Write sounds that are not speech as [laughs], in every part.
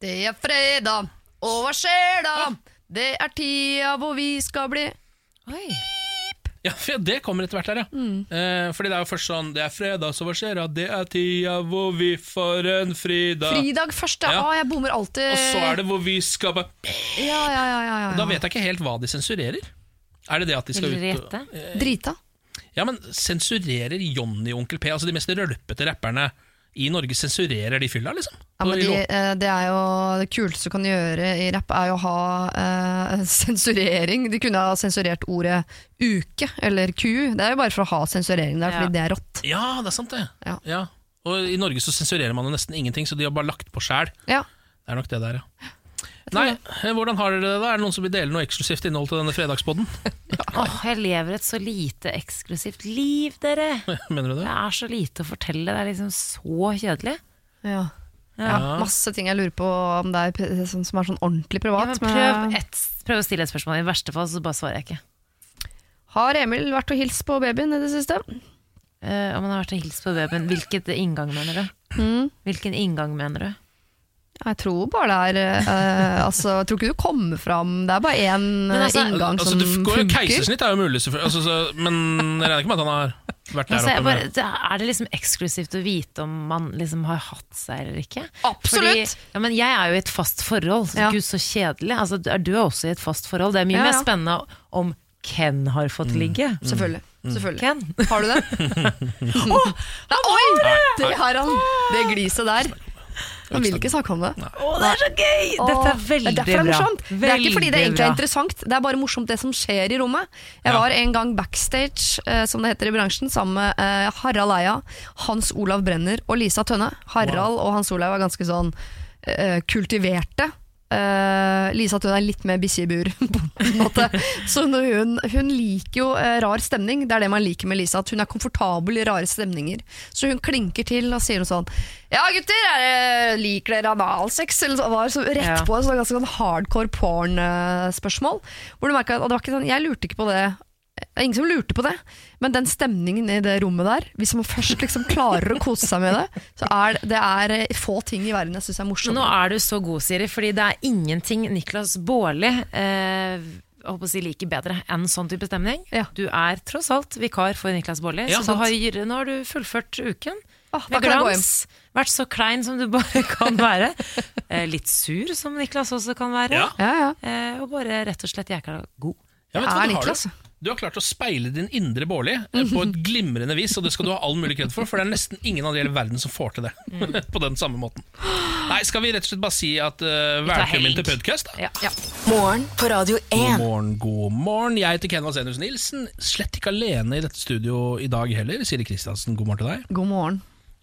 Det er fredag, og hva skjer da? Det er tida hvor vi skal bli Oi. Ja, det kommer etter hvert her, ja. Eh, fordi det er jo først sånn Det er fredag, så hva skjer da? Det er tida hvor vi får en fridag. Fridag først, ja. Ja. Jeg bommer alltid. Og så er det hvor vi skal bare Ja, ja, ja, ja, ja. Da vet jeg ikke helt hva de sensurerer. Er det det at de skal ut og eh, Drita. Ja, men sensurerer Johnny og Onkel P, altså de mest rølpete rapperne i Norge, sensurerer de fylla, liksom? Ja, men de, eh, det er jo det kuleste du kan gjøre i rapp, er jo å ha eh, [laughs] sensurering. De kunne ha sensurert ordet uke eller ku. Det er jo bare for å ha sensurering der, Ja. fordi det er rått. Ja, det er sant, det. Ja. Og i Norge så sensurerer man jo nesten ingenting, så de har bare lagt på sjæl. Ja. Det er nok det der, ja. Nei, eh, hvordan har dere det da? Er det noen som vil dele noe eksklusivt innhold til denne fredagspodden? [laughs] Åh, jeg lever et så lite eksklusivt liv, dere. [laughs] Mener du Det det? er så lite å fortelle. Det er liksom så kjedelig. Ja. Ja. Ja, masse ting jeg lurer på om det er sånn som er sånn ordentlig privat. Ja, men- prøv, et, prøv å stille et spørsmål. I verste fall så bare svarer jeg ikke. Har Emil vært og hilst på babyen i det siste? Uh, om han har vært og hilst på babyen, hvilket inngang mener du? Mm. Hvilken inngang mener du? Jeg tror bare det er uh, [laughs] Altså, jeg tror ikke du kommer fram Det er bare én altså- inngang Altså, som du går funker. Keisersnitt er jo mulig. Altså, så, men jeg regner ikke med at han har vært der Altså, oppe. bare, det, er det liksom eksklusivt å vite om man liksom har hatt seg eller ikke? Absolutt! Fordi, ja, men jeg er jo i et fast forhold. Så Ja. Gud, så kjedelig. Altså, du er du er også i et fast forhold. Det er mye Ja, mer spennende om Ken har fått ligge. Selvfølgelig. Selvfølgelig. Ken? Har du det? Å! oh, oi! Det, har han, det gliset der. Han vil ikke snakke om det. Å, det er så gøy! Dette er veldig det er det er bra. morsomt. Det er ikke fordi det egentlig er interessant, det er bare morsomt det som skjer i rommet. Jeg var en gang backstage, eh, som det heter i bransjen, sammen med eh, Harald Eia, Hans Olav Brenner og Lisa Tønne. Harald og Hans Olav var ganske sånn eh, kultiverte. Eh, Lisa hun er litt mer bikkje i bur, [laughs] på en måte. Så hun, hun liker jo eh, rar stemning. Det er det man liker med Lisa, at hun er komfortabel i rare stemninger. Så hun klinker til og sier noe sånn Ja, gutter, er det, liker dere analsex? Eller så, var så rett Ja. på et sånn ganske sånn hardcore porn-spørsmål. Hvor du merket at, det var ikke sånn, Jeg lurte ikke på det. Det er ingen som lurte på det, men den stemningen i det rommet der, hvis man først liksom klarer å kose seg med det, så er det, det er eh, få ting i verden jeg syns er morsomt. nå er du så god, Siri, fordi det er ingenting Niklas Baarli eh, si liker bedre enn sånn type stemning. Ja. Du er tross alt vikar for Niklas Baarli, Ja, så du har, nå har du fullført uken. Ah, Med kan jeg gå hjem. glans. Vært så klein som du bare [laughs] kan være. Eh, litt sur, som Niklas også kan være. Ja. Ja, ja. Eh, og bare rett og slett jækla god. Ja, vet Jeg hva er du har Niklas. du? Du har klart å speile din indre Bårli eh, på et glimrende vis, og det skal du ha all mulig kred for, for det er nesten ingen av de hele verden som får til det [laughs] på den samme måten. Nei, skal vi rett og slett bare si at uh, velkommen til podkast, da? Ja. Morgen på Radio 1. God morgen, god morgen. Jeg heter Ken Vasenius Nilsen. Slett ikke alene i dette studio i dag heller. Siri Kristiansen, god morgen til deg. God morgen.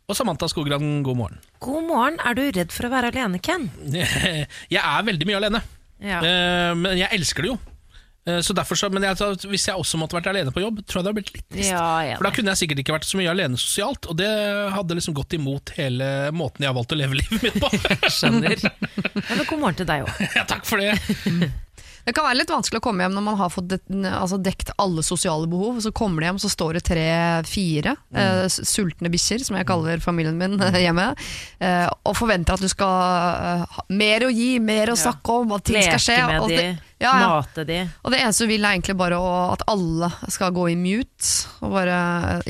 Og Samantha Skogran, god morgen. God morgen. Er du redd for å være alene, Ken? [laughs] Jeg er veldig mye alene, Ja. eh, men jeg elsker det jo. Eh, Så derfor så, men jeg, hvis jeg også måtte vært alene på jobb, tror jeg det hadde blitt litt trist. Ja, For da kunne jeg sikkert ikke vært så mye alene sosialt, og det hadde liksom gått imot hele måten jeg har valgt å leve livet mitt på. [laughs] skjønner. Ja, men god morgen til deg òg. [laughs] ja, takk for det. [laughs] Det kan være litt vanskelig å komme hjem når man har fått det, altså dekt alle sosiale behov. Så kommer de hjem, så står det tre-fire eh, s- sultne bikkjer, som jeg kaller familien min eh, [laughs] hjemme, eh, og forventer at du skal eh, mer å gi, mer å Ja. snakke om, at ting skal skje. Leke med og de, ja, ja. mate de. Og det eneste du vil, er egentlig bare å, at alle skal gå i mute, og bare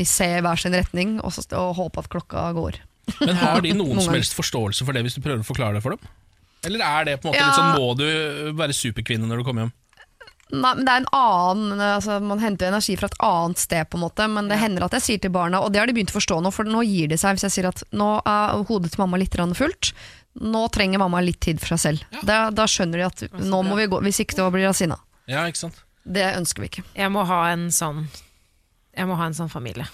se i hver sin retning, og, så, og håpe at klokka går. Men har de [laughs] noen Noen som helst forståelse for det hvis du prøver å forklare det for dem? Eller er det på en måte Ja. litt sånn må du være superkvinne når du kommer hjem? Nei, men det er en annen altså, Man henter jo energi fra et annet sted, på en måte men det hender at jeg sier til barna, og det har de begynt å forstå nå, for nå gir det seg hvis jeg sier at nå er hodet til mamma litt grann fullt. Nå trenger mamma litt tid for seg selv. Da, da skjønner de at nå må vi gå, hvis ikke da blir hun sinna. Ja? Det ønsker vi ikke. Jeg må ha en sånn Jeg må ha en sånn familie.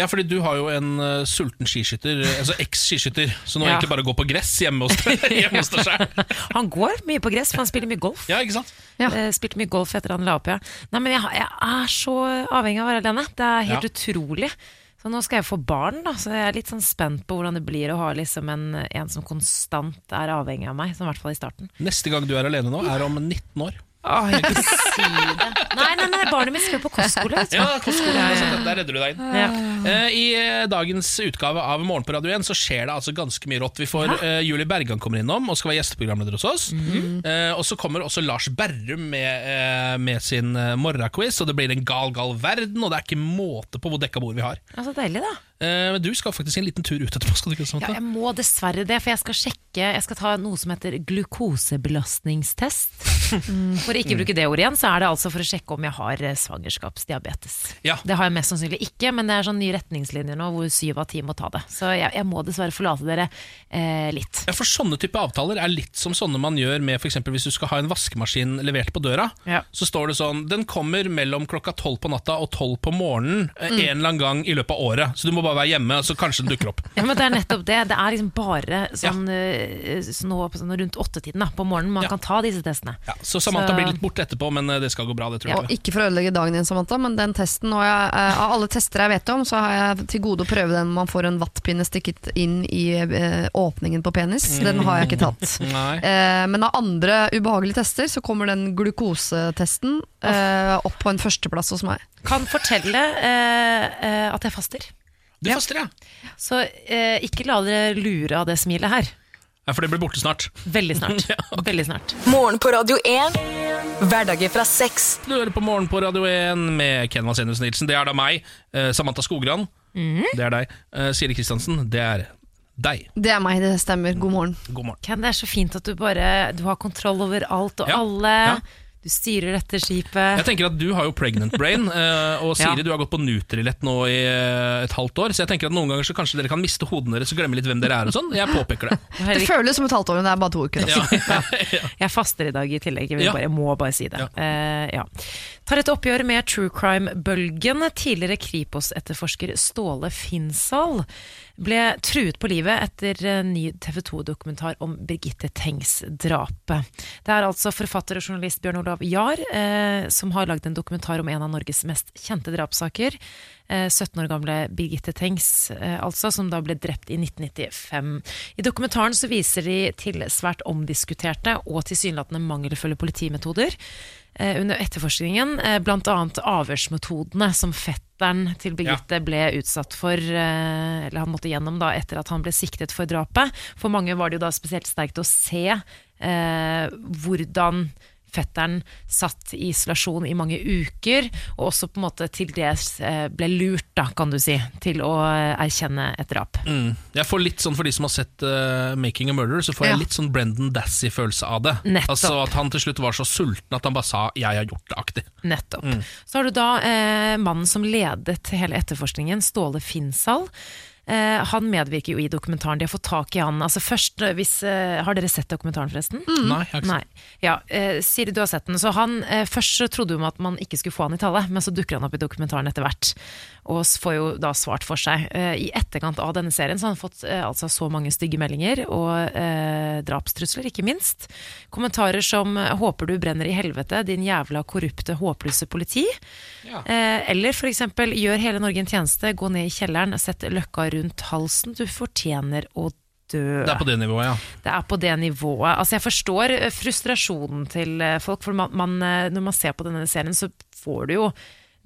Ja, fordi du har jo en uh, sulten skiskytter, eh, altså eks-skiskytter, så nå Ja. egentlig bare går på gress hjemme hos deg, [laughs] hjemme hos deg selv. Han går mye på gress, for han spiller mye golf. Ja, ikke sant? Ja. Uh, Spilte mye golf etter han la opp, ja. Nei, men jeg, jeg er så avhengig av å være alene. Det er helt Ja. utrolig. Så nå skal jeg få barn, da, så jeg er litt sånn spent på hvordan det blir å ha liksom en, en som konstant er avhengig av meg, som i hvert fall i starten. Neste gang du er alene nå, er om 19 år. Åh, ikke si det. Nei, nei, nei, barnet mitt skal jo på kostskole. Ja, kostskole, så der redder du deg inn. Ja. Eh, I eh, dagens utgave av Morgen på Radio 1 så skjer det altså ganske mye rått. Vi får eh, Julie Bergan kommer innom og skal være gjesteprogramleder hos oss. Eh, og så kommer også Lars Berrum med, eh, med sin eh, morgenquiz, og det blir en gal, gal verden, og det er ikke måte på hvor dekka bord vi har. Altså, så deilig, da. Eh, men du skal faktisk en liten tur ut etterpå. Skal du ikke Ja, jeg må dessverre det, for jeg skal sjekke Jeg skal ta noe som heter glukosebelastningstest. [laughs] For å ikke bruke det ordet igjen, så er det altså for å sjekke om jeg har eh, svangerskapsdiabetes. Ja. Det har jeg mest sannsynlig ikke, men det er sånn nye retningslinjer nå hvor syv av ti må ta det. Så jeg, jeg må dessverre forlate dere eh, litt. Ja, for Sånne type avtaler er litt som sånne man gjør med f.eks. hvis du skal ha en vaskemaskin levert på døra. Ja. Så står det sånn Den kommer mellom klokka tolv på natta og tolv på morgenen mm. en eller annen gang i løpet av året. Så du må bare være hjemme, så kanskje den dukker opp. Ja, men Det er nettopp det. Det er liksom bare sånn, ja. sånn, nå sånn rundt åttetiden da, på morgenen man Ja. kan ta disse testene. Ja, så Samantha Så- blir litt borte etterpå, men eh, det skal gå bra. det tror Og jeg ikke for å ødelegge dagen din, Samantha, men den testen og jeg, eh, Av alle tester jeg vet om, så har jeg til gode å prøve den man får en vattpinne stikket inn i eh, åpningen på penis. Den har jeg ikke tatt. [laughs] Nei. Eh, men av andre ubehagelige tester så kommer den glukosetesten eh, opp på en førsteplass hos meg. Kan fortelle eh, eh, at jeg faster. Du faster, ja. Så eh, ikke la dere lure av det smilet her. ja. For det blir borte snart. Veldig [laughs] snart. Veldig snart. Morgen på Radio 1. Hverdager fra sex. Du hører på Morgen på Radio 1 med Ken Vasenius Nilsen. Det er da meg. Eh, Samantha Skogran. Det er deg. Eh, Siri Kristiansen. Det er deg. Det er meg, det stemmer. God morgen. God morgen. Ken, det er så fint at du bare Du har kontroll over alt og Ja, alle. ja. Du styrer dette skipet. Jeg tenker at Du har jo pregnant brain, [laughs] eh, og Siri Ja. du har gått på Nutrilett nå i eh, et halvt år. Så jeg tenker at noen ganger så kanskje dere kan miste hodene deres og glemme litt hvem dere er. og sånn Jeg påpeker det. [laughs] Det føles som et halvt år, men det er bare to uker. Ja. [laughs] Jeg faster i dag i tillegg. Jeg, Ja. bare, jeg må bare si det. Ja. Uh, ja. Tar et oppgjør med true crime-bølgen. Tidligere Kripos-etterforsker Ståle Finnsal ble truet på livet etter ny TV 2-dokumentar om Birgitte Tengs-drapet. Det er altså forfatter og journalist Bjørn Olav Jahr eh, som har lagd en dokumentar om en av Norges mest kjente drapssaker. Eh, 17 år gamle Birgitte Tengs, eh, altså, som da ble drept i 1995. I dokumentaren så viser de til svært omdiskuterte og tilsynelatende mangelfulle politimetoder under etterforskningen, bl.a. blant annet avhørsmetodene som fetteren til Birgitte ble utsatt for, eh, eller han måtte gjennom da etter at han ble siktet for drapet. For mange var det jo da spesielt sterkt å se eh, hvordan fetteren satt i isolasjon i mange uker, og også på en måte til dels eh, ble lurt, da, kan du si, til å eh, erkjenne et drap. Mm. Jeg får litt sånn For de som har sett uh, Making a Murder, så får jeg Ja. litt sånn Brendan Dassey-følelse av det. Nettopp. Altså At han til slutt var så sulten at han bare sa 'jeg har gjort det', aktig. Nettopp. Så har du da uh, mannen som ledet hele etterforskningen, Ståle Finnsal. Eh, han medvirker jo i dokumentaren. De har fått tak i han. Altså først, eh, hvis, eh, Har dere sett dokumentaren, forresten? Nei, jeg har ikke Nei. Ja, eh, Siri, du har sett den. Så han, eh, Først trodde hun at man ikke skulle få han i tale, men så dukker han opp i dokumentaren etter hvert. Og får jo da svart for seg. Eh, I etterkant av denne serien så har han fått eh, altså så mange stygge meldinger, og eh, drapstrusler, ikke minst. Kommentarer som 'håper du brenner i helvete, din jævla korrupte, håpløse politi'. Ja. Eh, eller eksempel 'gjør hele Norge en tjeneste, gå ned i kjelleren, sett løkka rundt halsen, du fortjener å dø'. Det er på det nivået, ja. Det er på det nivået. Altså Jeg forstår eh, frustrasjonen til folk, for man, man, når man ser på denne serien, så får du jo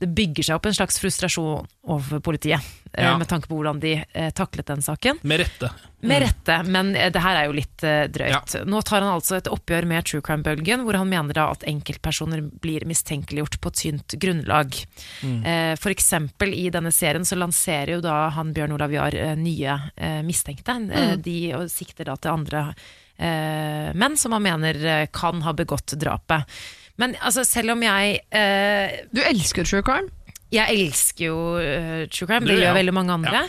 Det bygger seg opp en slags frustrasjon overfor politiet, eh, Ja. med tanke på hvordan de eh, taklet den saken. Med rette. Med rette, men eh, det her er jo litt drøyt. Nå tar han altså et oppgjør med true crime-bølgen, hvor han mener da at enkeltpersoner blir mistenkeliggjort på tynt grunnlag. Eh, For eksempel i denne serien så lanserer jo da han Bjørn Olav Jahr nye mistenkte. Mm. De og sikter da til andre eh, menn som han mener kan ha begått drapet. Men altså, selv om jeg eh, Du elsker true crime. jeg elsker jo eh, true crime, det det ja. gjør veldig mange andre.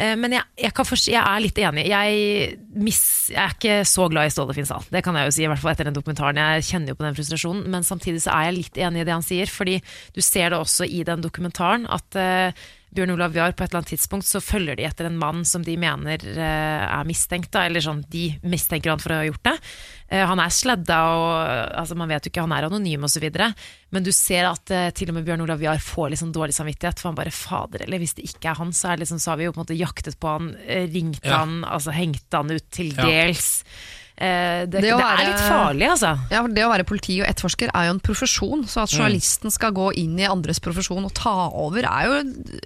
Eh, men jeg, jeg, kan forst- jeg er litt enig. Jeg, miss, jeg er ikke så glad i Ståle Finnsal. Det kan jeg jo si, i hvert fall etter den dokumentaren. Jeg kjenner jo på den frustrasjonen, men samtidig så er jeg litt enig i det han sier. Fordi du ser det også i den dokumentaren at eh, Bjørn Olav Jahr på et eller annet tidspunkt så følger de etter en mann som de mener eh, er mistenkt, da, eller sånn, de mistenker han for å ha gjort det. Eh, han er sladda, og altså, man vet jo ikke, han er anonym osv. Men du ser at eh, til og med Bjørn Olav Jahr får sånn dårlig samvittighet, for han bare fader, eller hvis det ikke er han, så, er liksom, så har vi jo på en måte jaktet på han, ringt Ja. han, altså hengte han ut til Ja. Eh, det, Det det, er litt farlig, altså. Ja, for Det å være politi og etterforsker er jo en profesjon, så at journalisten skal gå inn i andres profesjon og ta over, er jo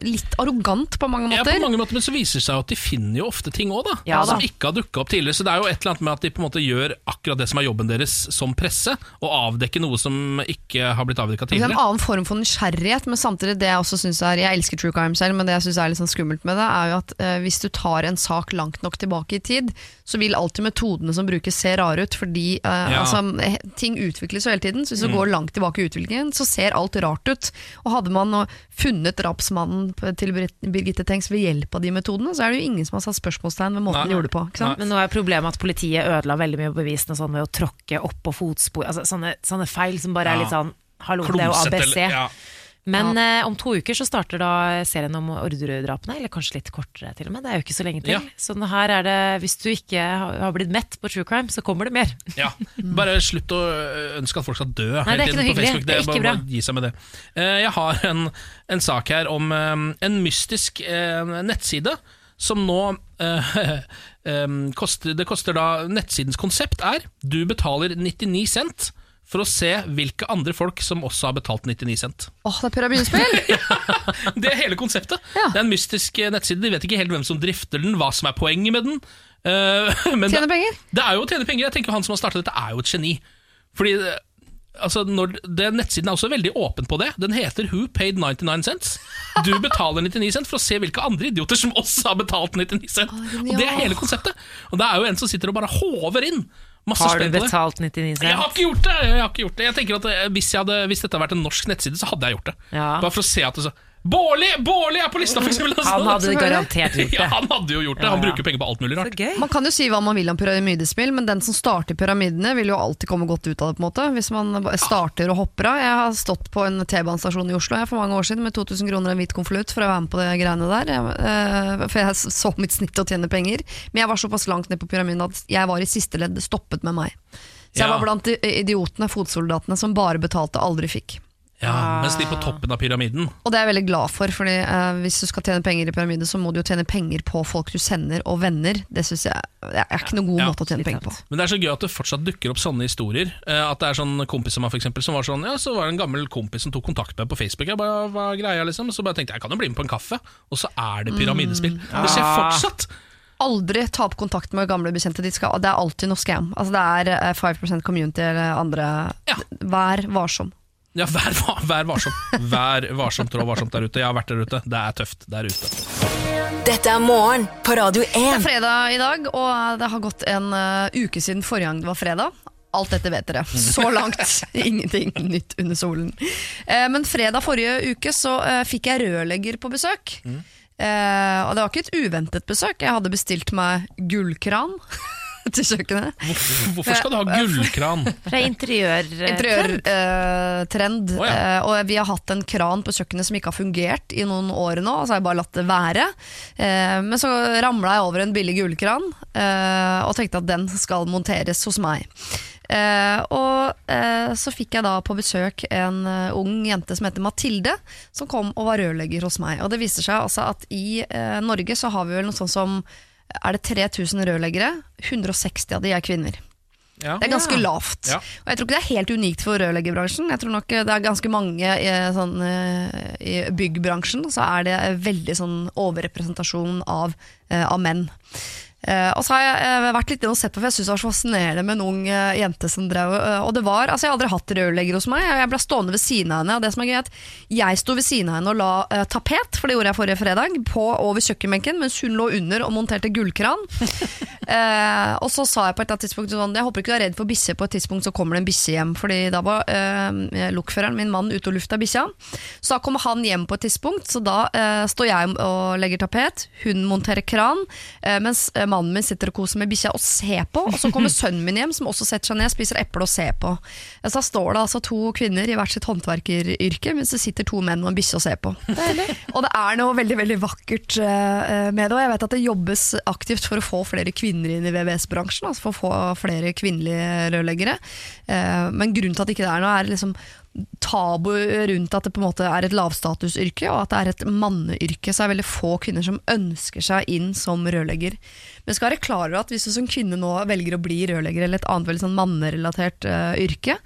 litt arrogant på mange Ja, måter. på mange måter, Men så viser det seg at de finner jo ofte ting òg, da. Ja, som ikke har dukka opp tidligere. Så det er jo et eller annet med at de på en måte gjør akkurat det som er jobben deres som presse, og avdekke noe som ikke har blitt avdekka Det er en annen form for nysgjerrighet, men samtidig det jeg også synes er Jeg elsker true crime selv, men det jeg syns er litt sånn skummelt med det, er jo at eh, hvis du tar en sak langt nok tilbake i tid, så vil alltid metodene som brukes se rar ut, fordi uh, Ja. altså, ting utvikles jo hele tiden. Så hvis du Mm. går langt tilbake i utviklingen, så ser alt rart ut. Og hadde man nå funnet drapsmannen til Birgitte Tengs ved hjelp av de metodene, så er det jo ingen som har satt spørsmålstegn ved måten Nei. de gjorde det på. Ikke sant? Men nå er problemet at politiet ødela veldig mye av bevisene sånn ved å tråkke opp på fotspor. Altså, sånne, sånne feil som bare er litt sånn Hallo, det er jo ABC. eller- ja. Men eh, om to uker så starter da serien om Orderud-drapene, eller kanskje litt kortere til og med. Det er jo ikke så lenge til. Ja. Så her er det, hvis du ikke har blitt mett på true crime, så kommer det mer. [laughs] Ja, Bare slutt å ønske at folk skal dø. Nei, det er ikke noe hyggelig. Facebook. Det er ikke bra. bare gi seg med det. Eh, Jeg har en, en sak her om eh, en mystisk eh, nettside som nå eh, [laughs] em, koster, Det koster da Nettsidens konsept er du betaler 99 cent for å se hvilke andre folk som også har betalt 99 cent. Åh, det er pyramidespill! [laughs] Det er hele konseptet. Ja. Det er en mystisk eh, nettside. De vet ikke helt hvem som drifter den, hva som er poenget med den. Uh, [laughs] men Tjene penger. det er jo å tjene penger. Jeg tenker Han som har startet dette, er jo et geni. Fordi eh, altså, når, det, Nettsiden er også veldig åpen på det. Den heter Who Paid 99 Cents. Du betaler 99 cent for å se hvilke andre idioter som også har betalt 99 cent. Og Det er hele konseptet. Og det er jo en som sitter og bare håver inn masse Har du betalt 99 Jeg har cent? ikke gjort det! Jeg har ikke gjort det Jeg tenker at eh, hvis, jeg hadde, hvis dette hadde vært en norsk nettside, så hadde jeg gjort det. Ja. Bare for å se at det så Bårli! Bårli er på lista, for eksempel! Han hadde garantert gjort ja, han hadde jo gjort det. Han bruker penger på alt mulig rart. Man kan jo si hva man vil om pyramidespill, men den som starter pyramidene, vil jo alltid komme godt ut av det. på en måte Hvis man starter og hopper av. Jeg har stått på en T-banestasjon i Oslo jeg, for mange år siden med 2000 kroner og en hvit konvolutt for å være med på det greiene der. Jeg, eh, for jeg så mitt snitt å tjene penger. Men jeg var såpass langt ned på pyramiden at jeg var i siste ledd. Det stoppet med meg. Så jeg var blant idiotene, fotsoldatene, som bare betalte, aldri fikk. Ja, mens de på toppen av pyramiden Og det er jeg veldig glad for, Fordi eh, hvis du skal tjene penger i pyramiden, så må du jo tjene penger på folk du sender, og venner. Det synes jeg det er ikke noen god Ja, måte å tjene penger på. Men det er så gøy at det fortsatt dukker opp sånne historier. Eh, At det er sånn kompis av meg for eksempel, som var sånn Ja, så var det en gammel kompis som tok kontakt med meg på Facebook. Jeg bare, hva er greia liksom Så bare tenkte jeg jeg kan jo bli med på en kaffe, og så er det pyramidespill. Det skjer Ah. fortsatt! Aldri ta opp kontakt med gamle bekjente. De skal, det er alltid noe scam. Altså, det er eh, 5 community eller andre. Ja. Vær varsom. Ja, vær, vær varsom. Vær varsom, trå varsomt der ute. Jeg har vært der ute. Det er tøft der ute. Dette er morgen på Radio 1. Det er fredag i dag, og det har gått en uh, uke siden forrige gang det var fredag. Alt dette vet dere. Så langt [laughs] ingenting nytt under solen. Eh, men fredag forrige uke så eh, fikk jeg rørlegger på besøk. Eh, og det var ikke et uventet besøk. Jeg hadde bestilt meg gullkran [laughs] til kjøkkenet. Hvorfor, hvorfor skal du ha gullkran? [laughs] Fra interiør... Interiørtrend. oh, ja. uh, og vi har hatt en kran på kjøkkenet som ikke har fungert i noen år nå, og så har jeg bare latt det være. Uh, men så ramla jeg over en billig gullkran eh, og tenkte at den skal monteres hos meg. Uh, og uh, så fikk jeg da på besøk en uh, ung jente som heter Mathilde, som kom og var rørlegger hos meg. Og det viser seg altså at i eh, Norge så har vi vel noe sånt som er det 3000 rørleggere? 160 av de er kvinner. Ja. Det er ganske lavt. Ja. Og jeg tror ikke det er helt unikt for rørleggerbransjen. Jeg tror nok det er ganske mange i, sånn, eh, i byggbransjen, så er det veldig sånn overrepresentasjon av, eh, av menn. Eh, og så har jeg eh, vært litt og sett på, for jeg synes det var så fascinerende med en ung uh, jente som drev uh, Og det var, altså Jeg har aldri hatt rørlegger hos meg, jeg ble stående ved siden av henne. Og det som er gøy at Jeg sto ved siden av henne og la tapet, for det gjorde jeg forrige fredag, på over kjøkkenbenken, mens hun lå under og monterte gullkran. [laughs] Og så sa jeg på et eller annet tidspunkt sånn Jeg håper ikke du er redd for bisse På et tidspunkt så kommer det en bikkje hjem. Fordi da var lokføreren, min mann, ute og lufta bikkja. Så da kommer han hjem på et tidspunkt, så da står jeg og legger tapet. Hun monterer kran, mens mannen min sitter og koser med bikkja og ser på. Og så kommer [laughs] sønnen min hjem, som også setter seg ned, spiser eple og ser på. Eh, Så da står det altså to kvinner i hvert sitt håndverkeryrke, mens det sitter to menn og en bikkje og ser på. [laughs] Og det er noe veldig veldig vakkert eh, med det. Og jeg vet at det jobbes aktivt for å få flere kvinner inn i VVS-bransjen. Altså for å få flere kvinnelige rørleggere. Eh, Men grunnen til at det ikke er noe, er liksom tabu rundt at det på en måte er et lavstatusyrke, og at det er et manneyrke. Så er det veldig få kvinner som ønsker seg inn som rørlegger. Men skal være klar over at hvis du som kvinne nå velger å bli rørlegger eller et annet veldig sånn mannerelatert uh, yrke,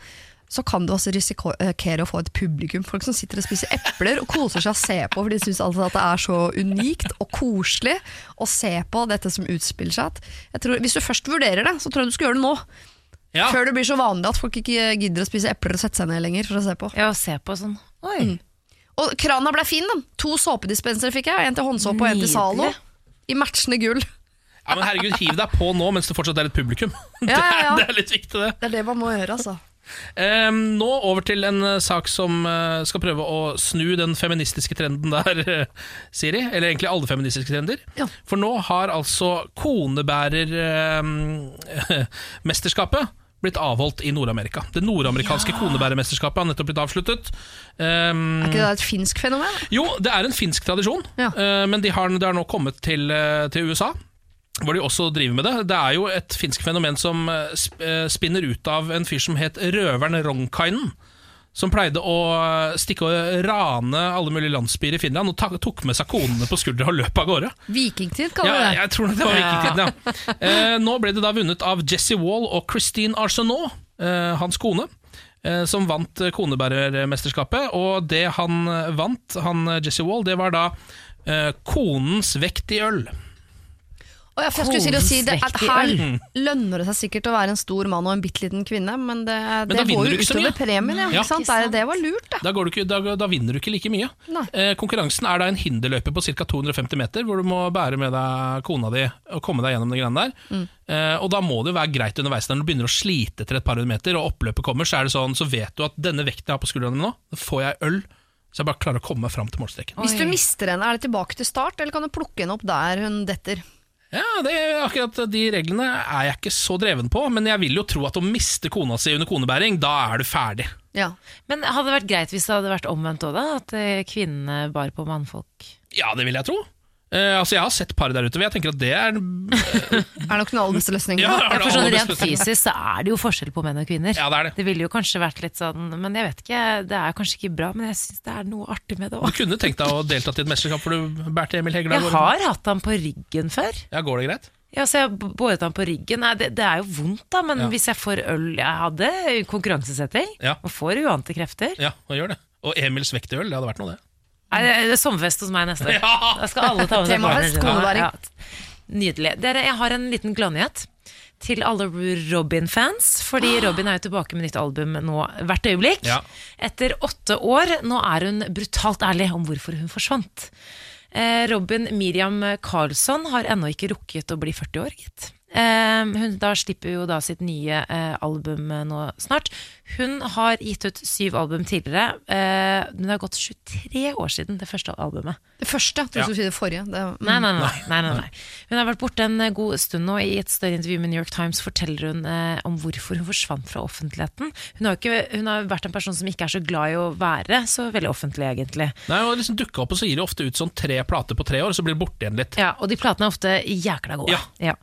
så kan du også risikere å få et publikum. Folk som sitter og spiser epler og koser seg å se på, for de syns altså at det er så unikt og koselig å se på dette som utspiller seg. Jeg tror, hvis du først vurderer det, så tror jeg du skal gjøre det nå. Ja. Før det blir så vanlig at folk ikke gidder å spise epler og sette seg ned lenger for å se på. Ja, se på sånn. Oi. Og krana ble fin, den. To såpedispensere fikk jeg. En til håndsåpe og en til Zalo. I matchende gull. Ja, men herregud, Hiv deg på nå mens det fortsatt er et publikum. [laughs] Ja, ja, ja. Det, er, det er litt viktig, det. Det er det man må gjøre, altså. Um, nå over til en uh, sak som uh, skal prøve å snu den feministiske trenden der, uh, Siri. Eller egentlig alle feministiske trender. Ja. For nå har altså konebærermesterskapet [laughs] blitt avholdt i Nord-Amerika. Det nordamerikanske konebærermesterskapet har nettopp blitt avsluttet. Um, Er ikke det et finsk fenomen? jo, det er en finsk tradisjon, Ja. Uh, men de har, det har nå kommet til, uh, til USA. Hvor de også driver med det. Det er jo et finsk fenomen som eh, eh, spinner ut av en fyr som het røveren Ronkainen. Som pleide å stikke og rane alle mulige landsbyer i Finland og tok med seg konene på skuldra og løp av gårde. Vikingtid, kaller du det. Ja, jeg tror det var vikingtiden, ja. Eh, nå ble det da vunnet av Jesse Wall og Christine Arsenault, eh, hans kone. eh, Som vant eh, konebærermesterskapet. Og det han eh, vant, han eh, Jesse Wall, det var da eh, konens vekt i øl. Og ja, for jeg skulle si, det, at Her lønner det seg sikkert å være en stor mann og en bitte liten kvinne, men det, det går jo utover premien. Ja, Ja. ikke sant? Det, det var lurt, da. Da, går du ikke, da, da vinner du ikke like mye. Eh, konkurransen er da en hinderløype på ca. 250 meter, hvor du må bære med deg kona di og komme deg gjennom de greiene der. Mm. Eh, og da må det jo være greit underveis når du begynner å slite etter et par hundre meter, og oppløpet kommer, så er det sånn, så vet du at denne vekten jeg har på skuldrene mine nå, da får jeg øl, så jeg bare klarer å komme meg fram til målstreken. Hvis du mister henne, er det tilbake til start, eller kan du plukke henne opp der hun detter? Ja, det er akkurat De reglene er jeg ikke så dreven på, men jeg vil jo tro at å miste kona si under konebæring, da er du ferdig. Ja. Men hadde det vært greit hvis det hadde vært omvendt òg, da? At eh, kvinnene bar på mannfolk? Ja, det vil jeg tro. Eh, altså Jeg har sett par der ute, men jeg tenker at det er [laughs] Er nok den aller beste løsningen. Ja, Ja, for sånn Rent fysisk så er det jo forskjell på menn og kvinner. Ja, det er det. Det ville jo kanskje vært litt sånn Men jeg vet ikke, det er kanskje ikke bra, men jeg syns det er noe artig med det Du kunne tenkt deg å deltatt i et mesterskap hvor du bærte Emil Hegle. Jeg har hatt han på ryggen før. Ja, Går det greit? Ja, så jeg båret han på ryggen. Nei, det, det er jo vondt, da, men Ja. hvis jeg får øl Jeg hadde konkurransesetting, Ja. og får uante krefter. Ja, og gjør det. Og Emils vekt i øl, det hadde vært noe, det. Nei, det er sommerfest hos meg neste. [laughs] Ja. Da skal alle ta med seg barna Ja, Nydelig. Dere, jeg har en liten gladnyhet til alle Robin-fans. Fordi Robin er jo tilbake med nytt album nå hvert øyeblikk. Ja. Etter åtte år. Nå er hun brutalt ærlig om hvorfor hun forsvant. Eh, Robin Miriam Karlsson har ennå ikke rukket å bli 40 år, gitt. Eh, hun da slipper jo da sitt nye eh, album eh, nå snart. Hun har gitt ut syv album tidligere. Eh, men det har gått 23 år siden det første albumet. Det første, jeg tror Ja. du skulle si det forrige. Det, mm. Nei, nei, nei, nei, nei, nei. Hun har vært borte en god stund nå. I et større intervju med New York Times forteller hun eh, om hvorfor hun forsvant fra offentligheten. Hun har, ikke, hun har vært en person som ikke er så glad i å være så veldig offentlig, egentlig. Nei, hun liksom Dukka opp, og så gir de ofte ut sånn tre plater på tre år, så blir det borte igjen litt. Ja, Og de platene er ofte jækla gode. Ja.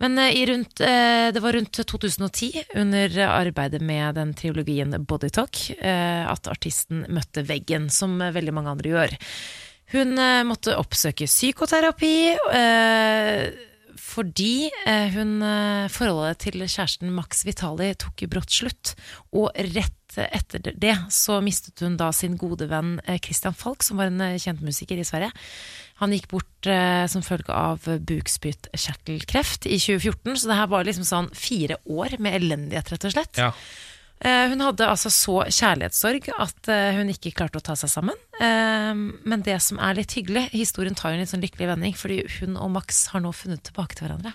Men eh, i rundt, eh, det var rundt 2010, under arbeidet med den triologien Bodytalk, Talk at artisten møtte veggen, som eh, veldig mange andre gjør. Hun eh, måtte oppsøke psykoterapi eh, fordi eh, hun, eh, forholdet til kjæresten Max Vitali tok brått slutt. Og rett etter det så mistet hun da sin gode venn eh, Christian Falk, som var en eh, kjent musiker i Sverige. Han gikk bort eh, som følge av bukspyttkjertelkreft i 2014, så det her var liksom sånn fire år med elendighet, rett og slett. Ja. Eh, hun hadde altså så kjærlighetssorg at eh, hun ikke klarte å ta seg sammen. Eh, men det som er litt hyggelig, historien tar jo en litt sånn lykkelig vending, fordi hun og Max har nå funnet tilbake til hverandre.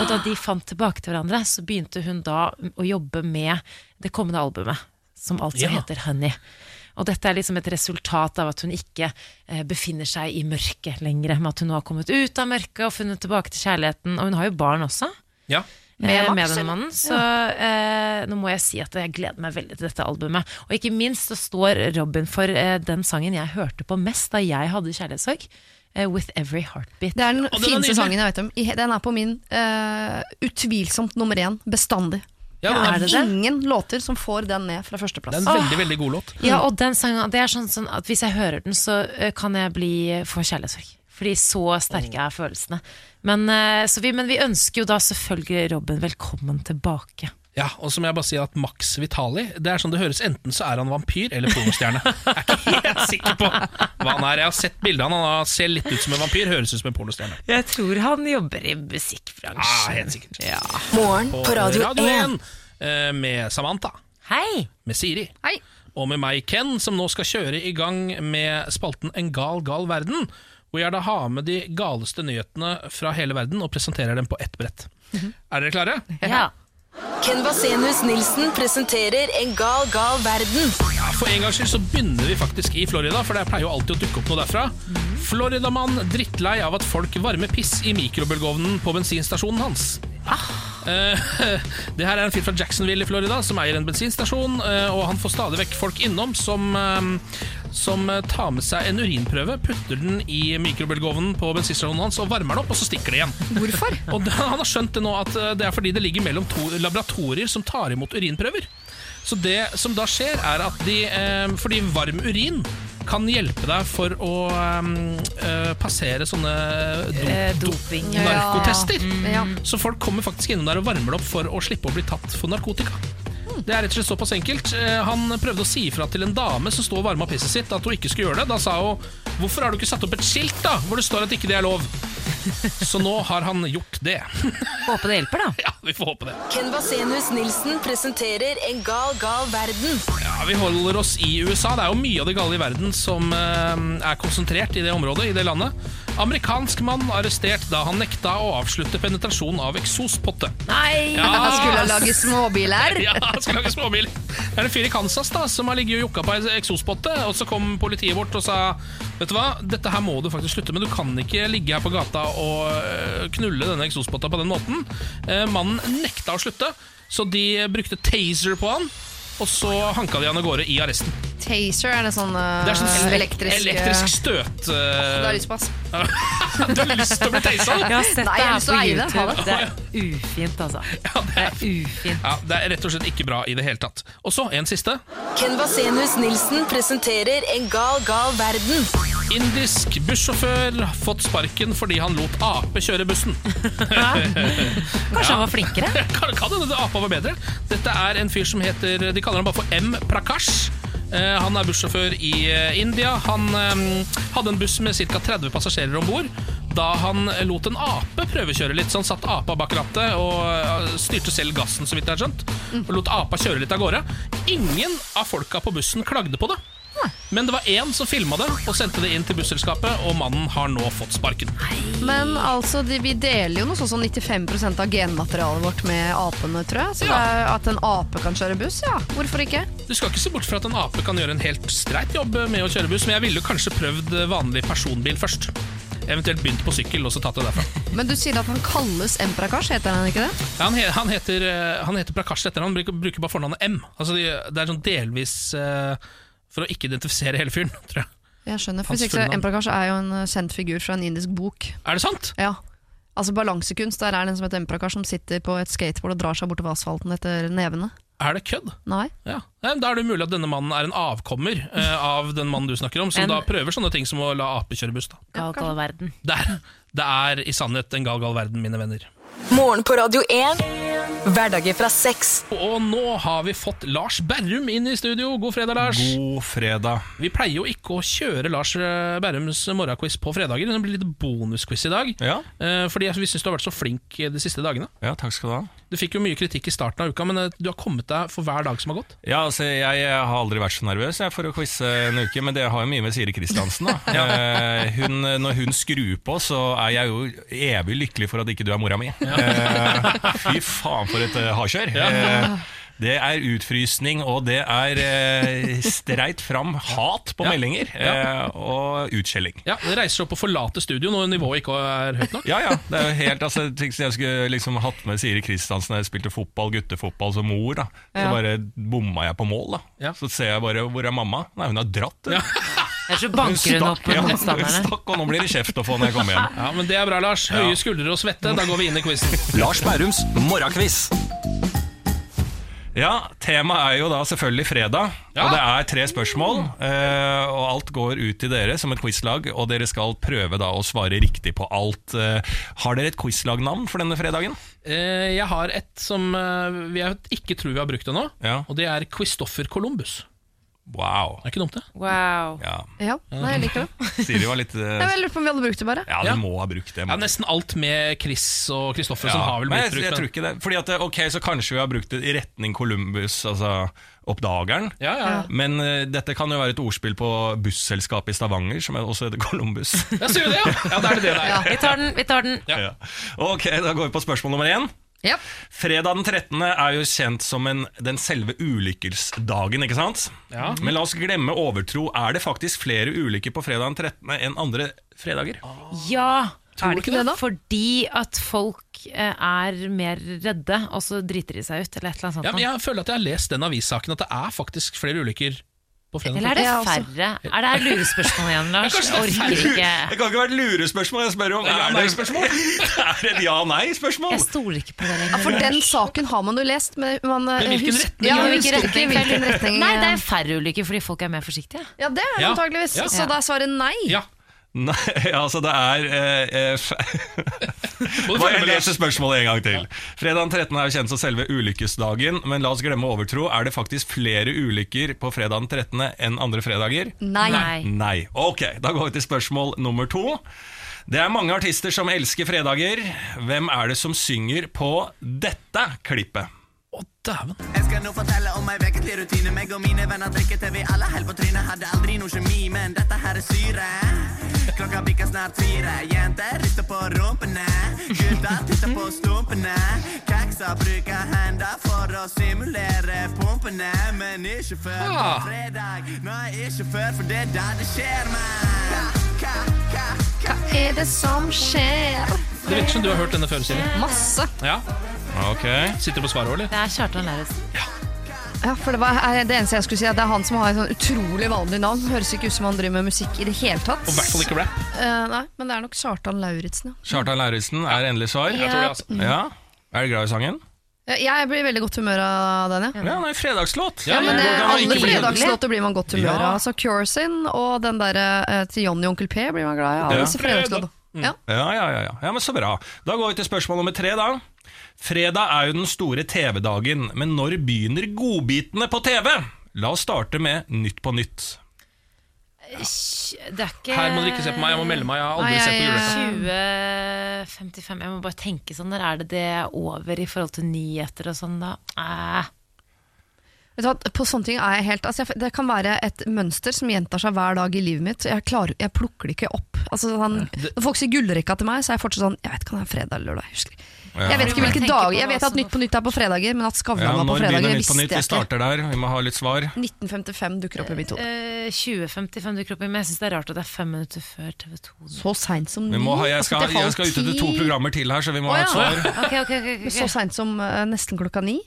Og da de fant tilbake til hverandre, så begynte hun da å jobbe med det kommende albumet, som altså Ja. heter Honey. Og dette er liksom et resultat av at hun ikke eh, befinner seg i mørket lenger, men at hun nå har kommet ut av mørket og funnet tilbake til kjærligheten. Og hun har jo barn også Ja. Med med, denne mannen. Så eh, nå må jeg si at jeg gleder meg veldig til dette albumet. Og ikke minst så står Robin for eh, den sangen jeg hørte på mest da jeg hadde kjærlighetssorg. eh, With Every Heartbeat. Det er den den fineste sangen jeg vet om. Den er på min eh, utvilsomt nummer én bestandig. Ja, det er er, det det? Ingen låter som får den ned fra førsteplass. det er en veldig, veldig god låt. Ja, og den sangen, det er sånn, sånn at hvis jeg hører den, så eh, kan jeg bli få kjærlighetssorg. Fordi så sterke er følelsene. Men, eh, så vi, men vi ønsker jo da selvfølgelig Robin velkommen tilbake. Ja, og så må jeg bare si at Max Vitali Det er sånn det høres Enten så er han vampyr eller pornostjerne. [laughs] Jeg er ikke helt sikker på hva han er. Jeg har sett bildet av han, han ser litt ut som en vampyr, høres ut som en pornostjerne. Jeg tror han jobber i Ja, musikkbransjen. helt sikkert. Ja. Morgen på Radio 1. 1 med Samantha, Hei! med Siri Hei! og med meg, Ken, som nå skal kjøre i gang med spalten En gal, gal verden. Hvor jeg da har med de galeste nyhetene fra hele verden og presenterer dem på ett brett. Er dere klare? Ja. Ken Vasenius Nilsen presenterer En gal, gal verden. Ja, For en gangs skyld så begynner vi faktisk i Florida, for det pleier jo alltid å dukke opp noe derfra. Floridamann drittlei av at folk varmer piss i mikrobølgeovnen på bensinstasjonen hans. Eh, [laughs] det her er en fyr fra Jacksonville i Florida som eier en bensinstasjon, Uh, og han får stadig vekk folk innom som, uh, som tar med seg en urinprøve, putter den i mikrobølgeovnen på bensinstasjonen hans og varmer den opp, og så stikker det igjen. Hvorfor? [laughs] Og da, han har skjønt det nå at det er fordi det ligger mellom to laboratorier som tar imot urinprøver. Så det som da skjer, er at de Fordi varm urin kan hjelpe deg for å eh, passere sånne do, Eh, doping. Ja. narkotester. Ja. Så folk kommer faktisk innom der og varmer det opp for å slippe å bli tatt for narkotika. Det er rett og slett såpass enkelt. Eh, Han prøvde å si ifra til en dame som sto og varma pisset sitt, at hun ikke skulle gjøre det. Da sa hun 'Hvorfor har du ikke satt opp et skilt da, hvor det står at ikke det er lov?' Så nå har han gjort det. Håper det hjelper, da. [laughs] Ja, vi får håpe det. Ken Vasenius Nilsen presenterer En gal, gal verden. Ja, Vi holder oss i USA. Det er jo mye av det gale i verden som eh, er konsentrert i det området, i det landet. Amerikansk mann arrestert da han nekta å avslutte penetrasjon av eksospotte. Nei! Ja. Han skulle lage småbiler. Ja, han skulle lage småbil. Det er en fyr i Kansas da som har ligget og jokka på ei eksospotte, og så kom politiet bort og sa Vet du hva, dette her må du faktisk slutte med. Du kan ikke ligge her på gata og øh, knulle denne eksospotta på den måten. Eh, Mannen nekta å slutte, så de brukte taser på han. Og så hanka de han av gårde i arresten. Taser, er det sånn, uh, Det er sånn elektrisk, elektrisk støt Det øh, har lyst på, ass. [laughs] Du har lyst til å bli tasa? Jeg har sett Nei, jeg har lyst til å eie det. YouTube. Det er ufint, altså. [laughs] Ja, det Det er er ufint. ja, Det er rett og slett ikke bra i det hele tatt. Og så en siste. Ken Vasenius Nilsen presenterer En gal, gal verden. Indisk bussjåfør fått sparken fordi han lot ape kjøre bussen. Kanskje han var flinkere? [laughs] kan, kan hende apa var bedre. Dette er en fyr som heter De kaller ham bare for M. Prakash. Eh, han er bussjåfør i eh, India. Han eh, hadde en buss med ca. 30 passasjerer om bord. Da han lot en ape prøvekjøre litt, så han satt apa bak rattet og styrte selv gassen, så vidt jeg har skjønt. Og lot apa kjøre litt av gårde. Ingen av folka på bussen klagde på det. Men det var én som filma det og sendte det inn til busselskapet, og mannen har nå fått sparken. Men altså, de, vi deler jo noe sånn som 95% av genmaterialet vårt med apene, tror jeg. Så Ja. det at en ape kan kjøre buss, ja. Hvorfor ikke? Du skal ikke se bort fra at en ape kan gjøre en helt streit jobb med å kjøre buss, men jeg ville kanskje prøvd vanlig personbil først. Eventuelt begynt på sykkel og så tatt det derfra. [laughs] Men du sier at han kalles M. Prakash, heter han ikke det? Ja, han, he, han, heter, eh, han heter Prakash etter han bruker, bare fornavnet M. Altså, det er sånn delvis eh, for å ikke identifisere hele fyren, [laughs] tror jeg. Jeg skjønner, for. M. Prakash er jo en eh, kjent figur fra en indisk bok. Er det sant? Ja. Altså Balansekunst, der er det en som heter Emprakash som sitter på et skateboard og drar seg bortover asfalten etter nevene. Er det kødd? Nei. Ja. Da er det mulig at denne mannen er en avkommer eh, [laughs] av den mannen du snakker om, som En- da prøver sånne ting som å la ape kjøre buss. da. Gal, gal verden. Det er, det er i sannhet en gal, gal verden, mine venner. Morgen på Radio 1. Hverdager fra seks. Og nå har vi fått Lars Berrum inn i studio. God fredag, Lars. God fredag. Vi pleier jo ikke å kjøre Lars eh, Berrums morgenquiz på fredager. Det blir litt bonusquiz i dag. Ja, Eh, Fordi vi syns du har vært så flink de siste dagene. ja, takk skal du ha. Du fikk jo mye kritikk i starten av uka, men eh, du har kommet deg for hver dag som har gått. Ja, altså, jeg, har aldri vært så nervøs jeg, for å quize en uke, men det har jo mye med Siri Kristiansen. Da. [laughs] ja. hun, når hun skrur på, så er jeg jo evig lykkelig for at ikke du er mora mi. Eh, fy faen for et uh, hardkjør. Eh, det er utfrysning, og det er eh, streit fram hat på Ja. meldinger. Eh, og utskjelling. Ja, Det reiser opp og forlater studio når nivået ikke er høyt nok. Ja, ja. Det er jo helt, altså, Ting som jeg skulle liksom hatt med Siri Kristiansen da jeg spilte fotball, guttefotball som mor. da Så Ja. bare bomma jeg på mål. da Ja. Så ser jeg bare hvor er mamma? Nei, hun har dratt. Ja. Ellers så banker hun opp ja, motstanderne. stakk, og nå blir det kjeft å få når jeg kommer hjem. Ja, men Det er bra, Lars. Høye skuldre og svette. Da går vi inn i quizen. Lars Bærums morgenkviss. Ja, Temaet er jo da selvfølgelig fredag, Ja. og det er tre spørsmål. eh, og alt går ut til dere som et quizlag, og dere skal prøve da å svare riktig på alt. Eh, har dere et quizlagnavn for denne fredagen? Eh, Jeg har et som eh, vi ikke tror vi har brukt ennå, Ja. og det er Christoffer Columbus. Wow. Det er ikke dumt, det. Wow. Ja. Ja, nei, jeg liker det. [laughs] Siri var litt Jeg eh, lurer på om vi hadde brukt det bare. Ja, du Ja. må ha brukt det. Ja, Nesten alt med Chris og Kristoffer Ja, som har vel blitt brukt. jeg, jeg tror ikke det. Fordi at, eh, ok, Så kanskje vi har brukt det i retning Columbus, altså oppdageren. Ja, ja, ja. Men uh, dette kan jo være et ordspill på busselskapet i Stavanger, som også heter Columbus. ja, sier du det, ja? Ja, da er det det der. Vi tar den, vi tar den. Ja. Ja. Ok, Da går vi på spørsmål nummer én. Ja. Fredag den 13. er jo kjent som en, den selve ulykkesdagen, ikke sant? Ja. Men la oss glemme overtro. Er det faktisk flere ulykker på fredag den 13. enn andre fredager? Ja. Er det ikke det, da? Fordi at folk eh, er mer redde, og så driter de seg ut, eller et eller annet sånt. Ja, men jeg føler at jeg har lest den avissaken, at det er faktisk flere ulykker på fredag. Eller er det altså. færre? Er det lurespørsmål igjen, [laughs] Lars? Jeg det er orker ikke. Det kan ikke være et lurespørsmål. Jeg spør om Det er det, [laughs] er det et ja-nei-spørsmål? Jeg stoler ikke på det Ja, for den saken har man jo lest, men man eh, Men hvilken retning? Ja, Ja, Hvilken retning? hvilken retning. Nei, det er færre ulykker fordi folk er mer forsiktige. Ja, det er det antageligvis. Så da er svaret nei. Ja. Nei, [laughs] altså det er eh, [laughs] Bare du jeg med, spørsmålet en gang til? Fredag 13. er jo kjent som selve ulykkesdagen, men la oss glemme overtro. Er det faktisk flere ulykker på fredag 13. enn andre fredager? Nei. Nei. Nei. Ok, da går vi til spørsmål nummer to. Det er mange artister som elsker fredager. Hvem er det som synger på dette klippet? Dæven. Jeg skal nå fortelle om ei vekentlig rutine. Meg og mine venner drikker til vi alle holder på trynet. Hadde aldri noe kjemi, men dette her er syre. Klokka bikker snart fire. Jenter rister på rumpene. Gutter titter på stumpene. Kakser bruker hender for å simulere pumpene. Men ikke før på Ah. fredag. Nei, ikke før, for det er da det skjer, man. Ka, ka, ka. Hva er det som skjer? Det virker som du har hørt denne før, Silje. Masse. Ja. Ok. Sitter du på svaret, eller? Det er Kjartan Lauritzen. Ja, for det, var, det eneste jeg skulle si, er at det er han som har et sånn utrolig vanlig navn. Høres ikke ut som han driver med musikk i det hele tatt. Og i hvert fall ikke rap. Eh, nei, men det er nok Kjartan Lauritzen, ja. Kjartan Lauritzen er endelig svar. Jeg tror det, altså. Ja. Er du glad i sangen? Ja, Jeg blir i veldig godt humør av den, ja. Ja, det er fredagslåt. Ja, Men eh, alle fredagslåter blir man godt humør Ja. av. Altså Cure sin og den der eh, til Johnny og Onkel P blir man glad i. Alle Ja. disse fredagslåtene. Ja. Ja, ja, ja, ja. ja, men Så bra. Da går vi til spørsmål nummer tre. da Fredag er jo den store TV-dagen, men når begynner godbitene på TV? La oss starte med Nytt på nytt. Det er ikke Her må dere ikke se på meg, jeg må melde meg. Jeg har aldri sett på jeg- 2055 Jeg må bare tenke sånn Der er det det er over i forhold til nyheter og sånn, da? Eh. På sånne ting er jeg helt altså jeg, Det kan være et mønster som gjentar seg hver dag i livet mitt. Jeg, klarer, jeg plukker det ikke opp. Altså, sånn, når folk sier gullrekka til meg, så er jeg fortsatt sånn Jeg vet ikke om det er fredag eller lørdag. Jeg husker ikke. Jeg vet ikke hvilke dager Jeg vet at Nytt på nytt er på fredager, men at Skavlan var på når fredager, begynner Nytt visste på nytt? Vi starter der. Vi må ha litt svar. 1955 dukker opp i mitt hode. Eh, 2055 dukker opp i, men jeg syns det er rart at det er fem minutter før TV2. Så seint som Vi ni? jeg, Altså, skal, til jeg skal ut etter to programmer til her, så vi må ha et svar. [laughs] Så seint som eh, nesten klokka ni.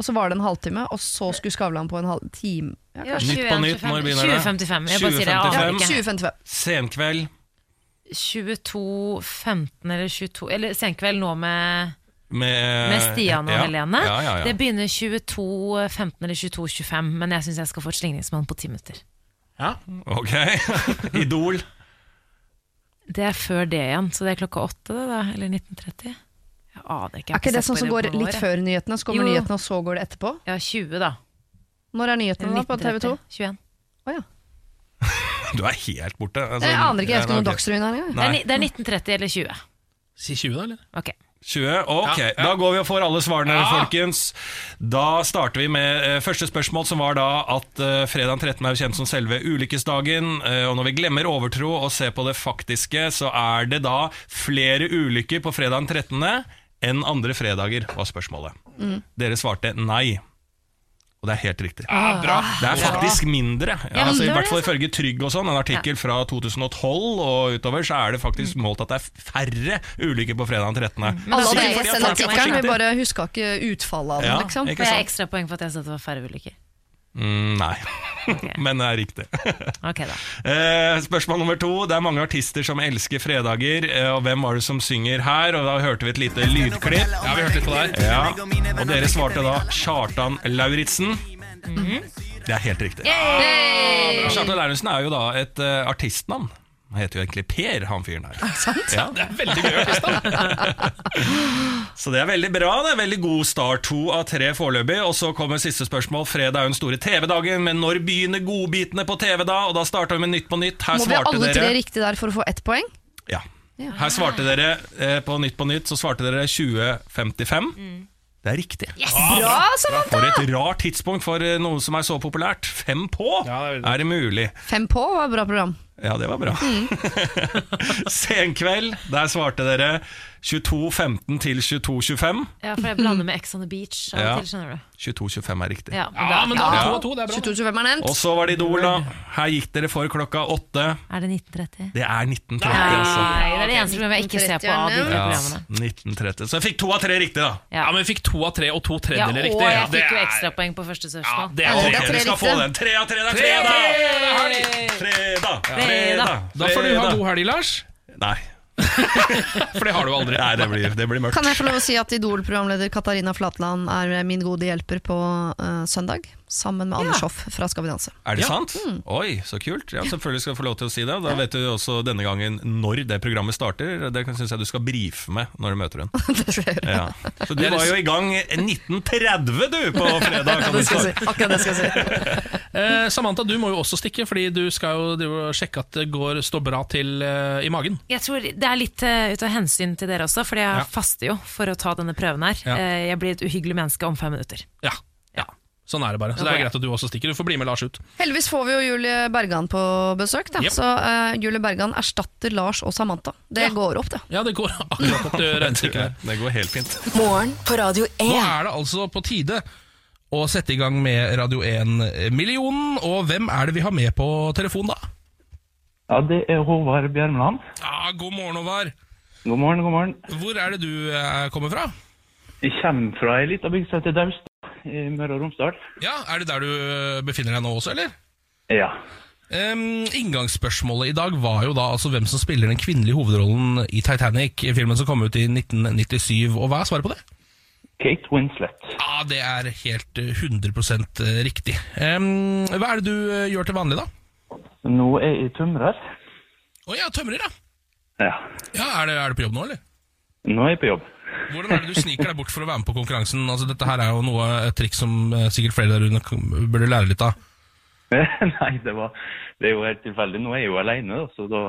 Og så var det en halvtime, og så skulle Skavlan på en halv time. Ja, Nytt på nytt, når begynner det? 2055. Jeg bare sier det, jeg aner 2055. ikke. 2055. Senkveld 22.15 eller 22 Eller Senkveld nå med, med, med Stian og ja. Helene. Ja, ja, ja. Det begynner 22.15 eller 22.25, men jeg syns jeg skal få et slingringsmonn på ti minutter. Ja. Ok. [laughs] Idol. Det er før det igjen, så det er klokka åtte, det da? Eller 19.30? Jeg aner ikke. jeg Er ikke det sånn som går litt før nyhetene, så kommer Jo. nyhetene, og så går det etterpå? Ja, 20, da. Når er nyhetene da på TV 2? 21. Oh, ja. [laughs] Du er helt borte. Altså, Jeg aner ikke, jeg husker noen noe. Dagsrevyen her engang. Er, det er 1930 eller 20. Si 20, da, eller? Ok. 20, ok, Ja, ja. da går vi og får alle svarene, Ja. folkens. Da starter vi med eh, første spørsmål, som var da at eh, fredag 13. er jo kjent som selve ulykkesdagen. eh, og når vi glemmer overtro og ser på det faktiske, så er det da flere ulykker på fredag 13. enn andre fredager, var spørsmålet. Mm. Dere svarte nei. Og det er helt riktig. Ja, bra. Det er faktisk mindre. Ja, altså, I hvert fall ifølge Trygg og sånn, en artikkel fra 2012 og utover, så er det faktisk målt at det er færre ulykker på fredag 13. Alle har lest den artikkelen, vi bare huska ikke utfallet av den. Ja, liksom. ikke sant? jeg har ekstra poeng for at jeg sa det var færre ulykker? Mm, nei. [laughs] men det er riktig. [laughs] okay, da. Eh, spørsmål nummer to. Det er mange artister som elsker fredager. Eh, og hvem var det som synger her? Og da hørte vi et lite lydklipp. Ja, vi hørte litt på det her. Ja, Og dere svarte da Kjartan Lauritzen. Det er helt riktig. Kjartan Lauritzen er jo da et uh, artistnavn. Han heter jo egentlig Per, han fyren her. [laughs] Ja, Det er veldig gøy artist, da. [laughs] så det er veldig bra. Det er veldig god start. To av tre foreløpig. Og så kommer siste spørsmål. Fredag er jo den store TV-dagen, men når begynner godbitene på TV da? Og da starter vi med Nytt på nytt. Her Må vi ha alle dere tre riktig der for å få ett poeng? Ja. Her svarte dere eh, på Nytt på nytt, så svarte dere 2055. Det er riktig. Bra, Samantha! For et rart tidspunkt for eh, noe som er så populært. Fem på! Ja, det er er det mulig? Fem på var et bra program. Ja, det var bra. [laughs] Senkveld, der svarte dere 22.15 til 22.25. Ja, for jeg blander med Ex on the Beach Ja. til, skjønner du. 22.25 er riktig. Ja, Ja, men da Ja. 2 og 2, det er bra. 22-25 er nevnt. Og så var det Idol, da. Her gikk dere for klokka åtte. Er det 1930? Det er 1930, Nei, altså. det er det eneste programmet jeg ikke ser på av de programmene. 1930. Så jeg fikk to av tre riktig, da. Ja, men jeg fikk to av tre og to tredjedeler og riktig. jeg Ja, det fikk jo ekstrapoeng på første Ja, spørsmål. det er Ja, tre. det er tre skal få den. Tre av tre, det er! Fredag! Fredag. Fredag! Da får du ha god helg, Lars. Nei. [laughs] For det har du aldri. Nei, det blir, det blir mørkt. Kan jeg få lov å si at Idol-programleder Katarina Flatland er min gode hjelper på uh, søndag? Sammen med Anders Hoff fra Skal vi danse. Er det Ja. sant? Oi, så kult. Ja, selvfølgelig skal du få lov til å si det. Da vet du også denne gangen når det programmet starter. Det syns jeg du skal brife med når du møter henne. [laughs] det skal jeg gjøre. Ja. Så du var jo i gang 1930 du på fredag. Kan Det skal jeg si. Akkurat det skal jeg si. [laughs] Eh, Samantha, du må jo også stikke, fordi du skal jo sjekke at det går, står bra til eh, i magen. Jeg tror Det er litt uh, ut av hensyn til dere også, Fordi jeg Ja. faster jo for å ta denne prøven her. Ja. Eh, jeg blir et uhyggelig menneske om fem minutter. Ja. Sånn er det bare. Så det er greit at du også stikker. Du får bli med Lars ut. Heldigvis får vi jo Julie Bergan på besøk, da. Yep. så uh, Julie Bergan erstatter Lars og Samantha. Det Ja. går opp, det. Ja, det går [laughs] akkurat opp til [laughs] regnestykket. Det går helt fint. Morgen på Radio 1. Nå er det altså på tide å sette i gang med Radio 1-millionen. Og hvem er det vi har med på telefon, da? Ja, det er Håvard Bjermland. Ja, God morgen, Håvard. God morgen, god morgen. Hvor er det du eh, kommer fra? Jeg kommer fra ei lita bygd som heter Daustad i Møre og Romsdal. Ja, Er det der du eh, befinner deg nå også, eller? Ja. Um, inngangsspørsmålet i dag var jo da altså hvem som spiller den kvinnelige hovedrollen i Titanic, filmen som kom ut i 1997. Og hva er svaret på det? Kate Winslet. Ja, Det er helt eh, 100 riktig. Um, hva er det du eh, gjør til vanlig, da? Nå er jeg tømrer. Å ja, tømrer, ja. Ja. ja er, det, er det på jobb nå, eller? Nå er jeg på jobb. Hvordan er det du sniker deg bort for å være med på konkurransen? Altså, Dette her er jo noe, et triks som eh, sikkert flere der ute burde lære litt av. [laughs] Nei, det, var, det er jo helt tilfeldig. Nå er jeg jo alene, da, så da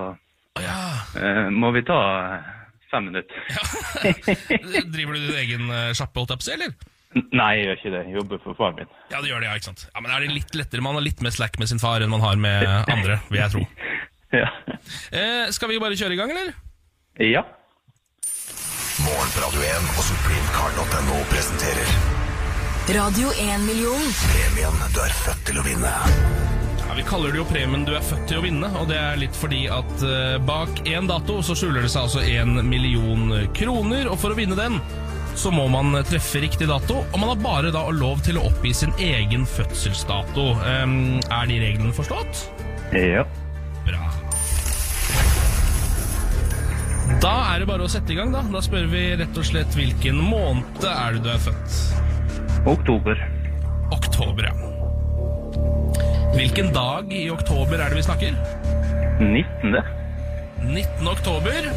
ja. eh, må vi ta eh, fem minutter. [laughs] ja. Driver du din egen eh, sjappe, holdt jeg på å si, eller? Nei, jeg gjør ikke det. Jeg jobber for far min. Ja, det gjør det, ja, ikke sant. Ja, Men er det litt lettere? Man har litt mer slack med sin far enn man har med [laughs] andre, vil jeg tro. Ja. Eh, skal vi bare kjøre i gang, eller? ja. Morgen på Radio 1 og supremecard.no presenterer Radio 1-million. premien du er født til å vinne. Ja, Vi kaller det jo premien du er født til å vinne, og det er litt fordi at uh, bak én dato så skjuler det seg altså én million kroner, og for å vinne den så må man treffe riktig dato, og man har bare da lov til å oppgi sin egen fødselsdato. Um, er de reglene forstått? Ja. Bra. Da er det bare å sette i gang, da. Da spør vi rett og slett hvilken måned er det du er født? Oktober. Oktober, ja. Hvilken dag i oktober er det vi snakker? 19. 19. oktober.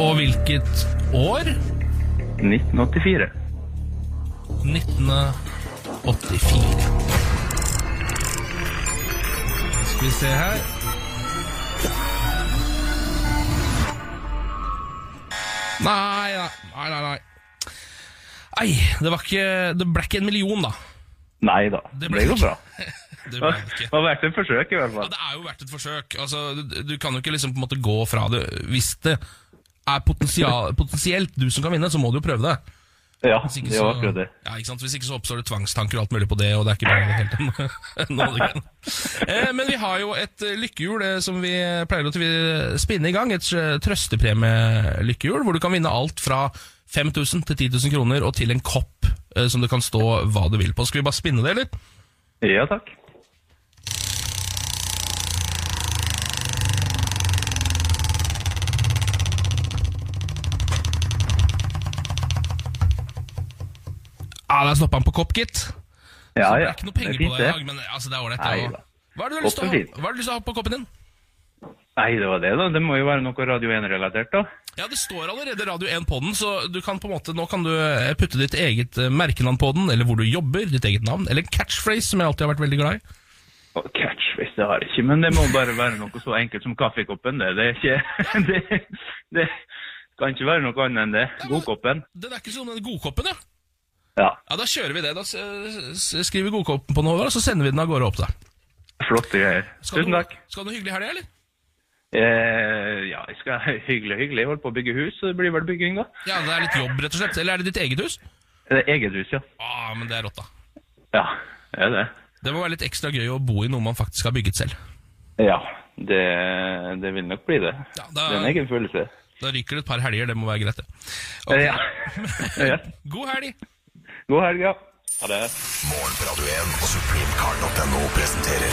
Og hvilket år? 1984. 1984. Skal vi se her Nei, nei, nei, nei. Nei, det, var ikke, det ble ikke en million, da. Nei da. Det ble jo bra. [laughs] Det Det har vært et forsøk, i hvert Ja, fall. det er jo verdt et forsøk. Altså, du, du kan jo ikke liksom på en måte gå fra det. Hvis det er potensielt du som kan vinne, så må du jo prøve det. Ja, ikke det var akkurat det. Ja, ikke sant? Hvis ikke så oppstår det tvangstanker og alt mulig på det, og det er ikke bra i det hele tatt. [laughs] Eh, Men vi har jo et eh, lykkehjul eh, som vi pleier å spinne i gang. Et eh, trøstepremie-lykkehjul, hvor du kan vinne alt fra 5000 til 10 000 kroner, og til en kopp som det kan stå hva du vil på. Skal vi bare spinne det, eller? Ja, takk. Der stoppa han på kopp, gitt. Ja, Så det ja. er ikke noe penger det på deg det i dag, men altså, det er ålreit. Hva har du lyst til å ha, har lyst til å ha på koppen din? Nei, det var det, da. Det må jo være noe Radio 1-relatert, da. Ja, Det står allerede Radio 1 på den, så du kan på en måte, nå kan du eh, putte ditt eget eh, merkenavn på den, eller hvor du jobber, ditt eget navn, eller en catchphrase, som jeg alltid har vært veldig glad i. Catchphrase det har jeg ikke, men det må bare være noe så enkelt som kaffekoppen. Det, det er ikke [laughs] det, det kan ikke være noe annet enn det. Godkoppen. Den er ikke sånn den godkoppen, ja. Ja, Ja, Da kjører vi det. Da skriver vi godkoppen på den, Håvard, og så sender vi den av gårde opp. da. flotte greier. Tusen takk. Skal du ha noe hyggelig i helga, eller? Eh, ja, jeg skal hyggelig, hyggelig. Jeg holder på å bygge hus, så det blir vel bygging, da. Ja, det er litt jobb, rett og slett. Eller er det ditt eget hus? Det er eget hus, ja. Ah, men det er rått, da. Ja, det er det. Det må være litt ekstra gøy å bo i noe man faktisk har bygget selv. Ja, det, det vil nok bli det. Ja, da- Det er en egen følelse. Da ryker det et par helger, det må være greit, det. Ja. [laughs] ja. God helg! God helg, ja. Ha det. Morgen på Radio 1 og supremecard.no presenterer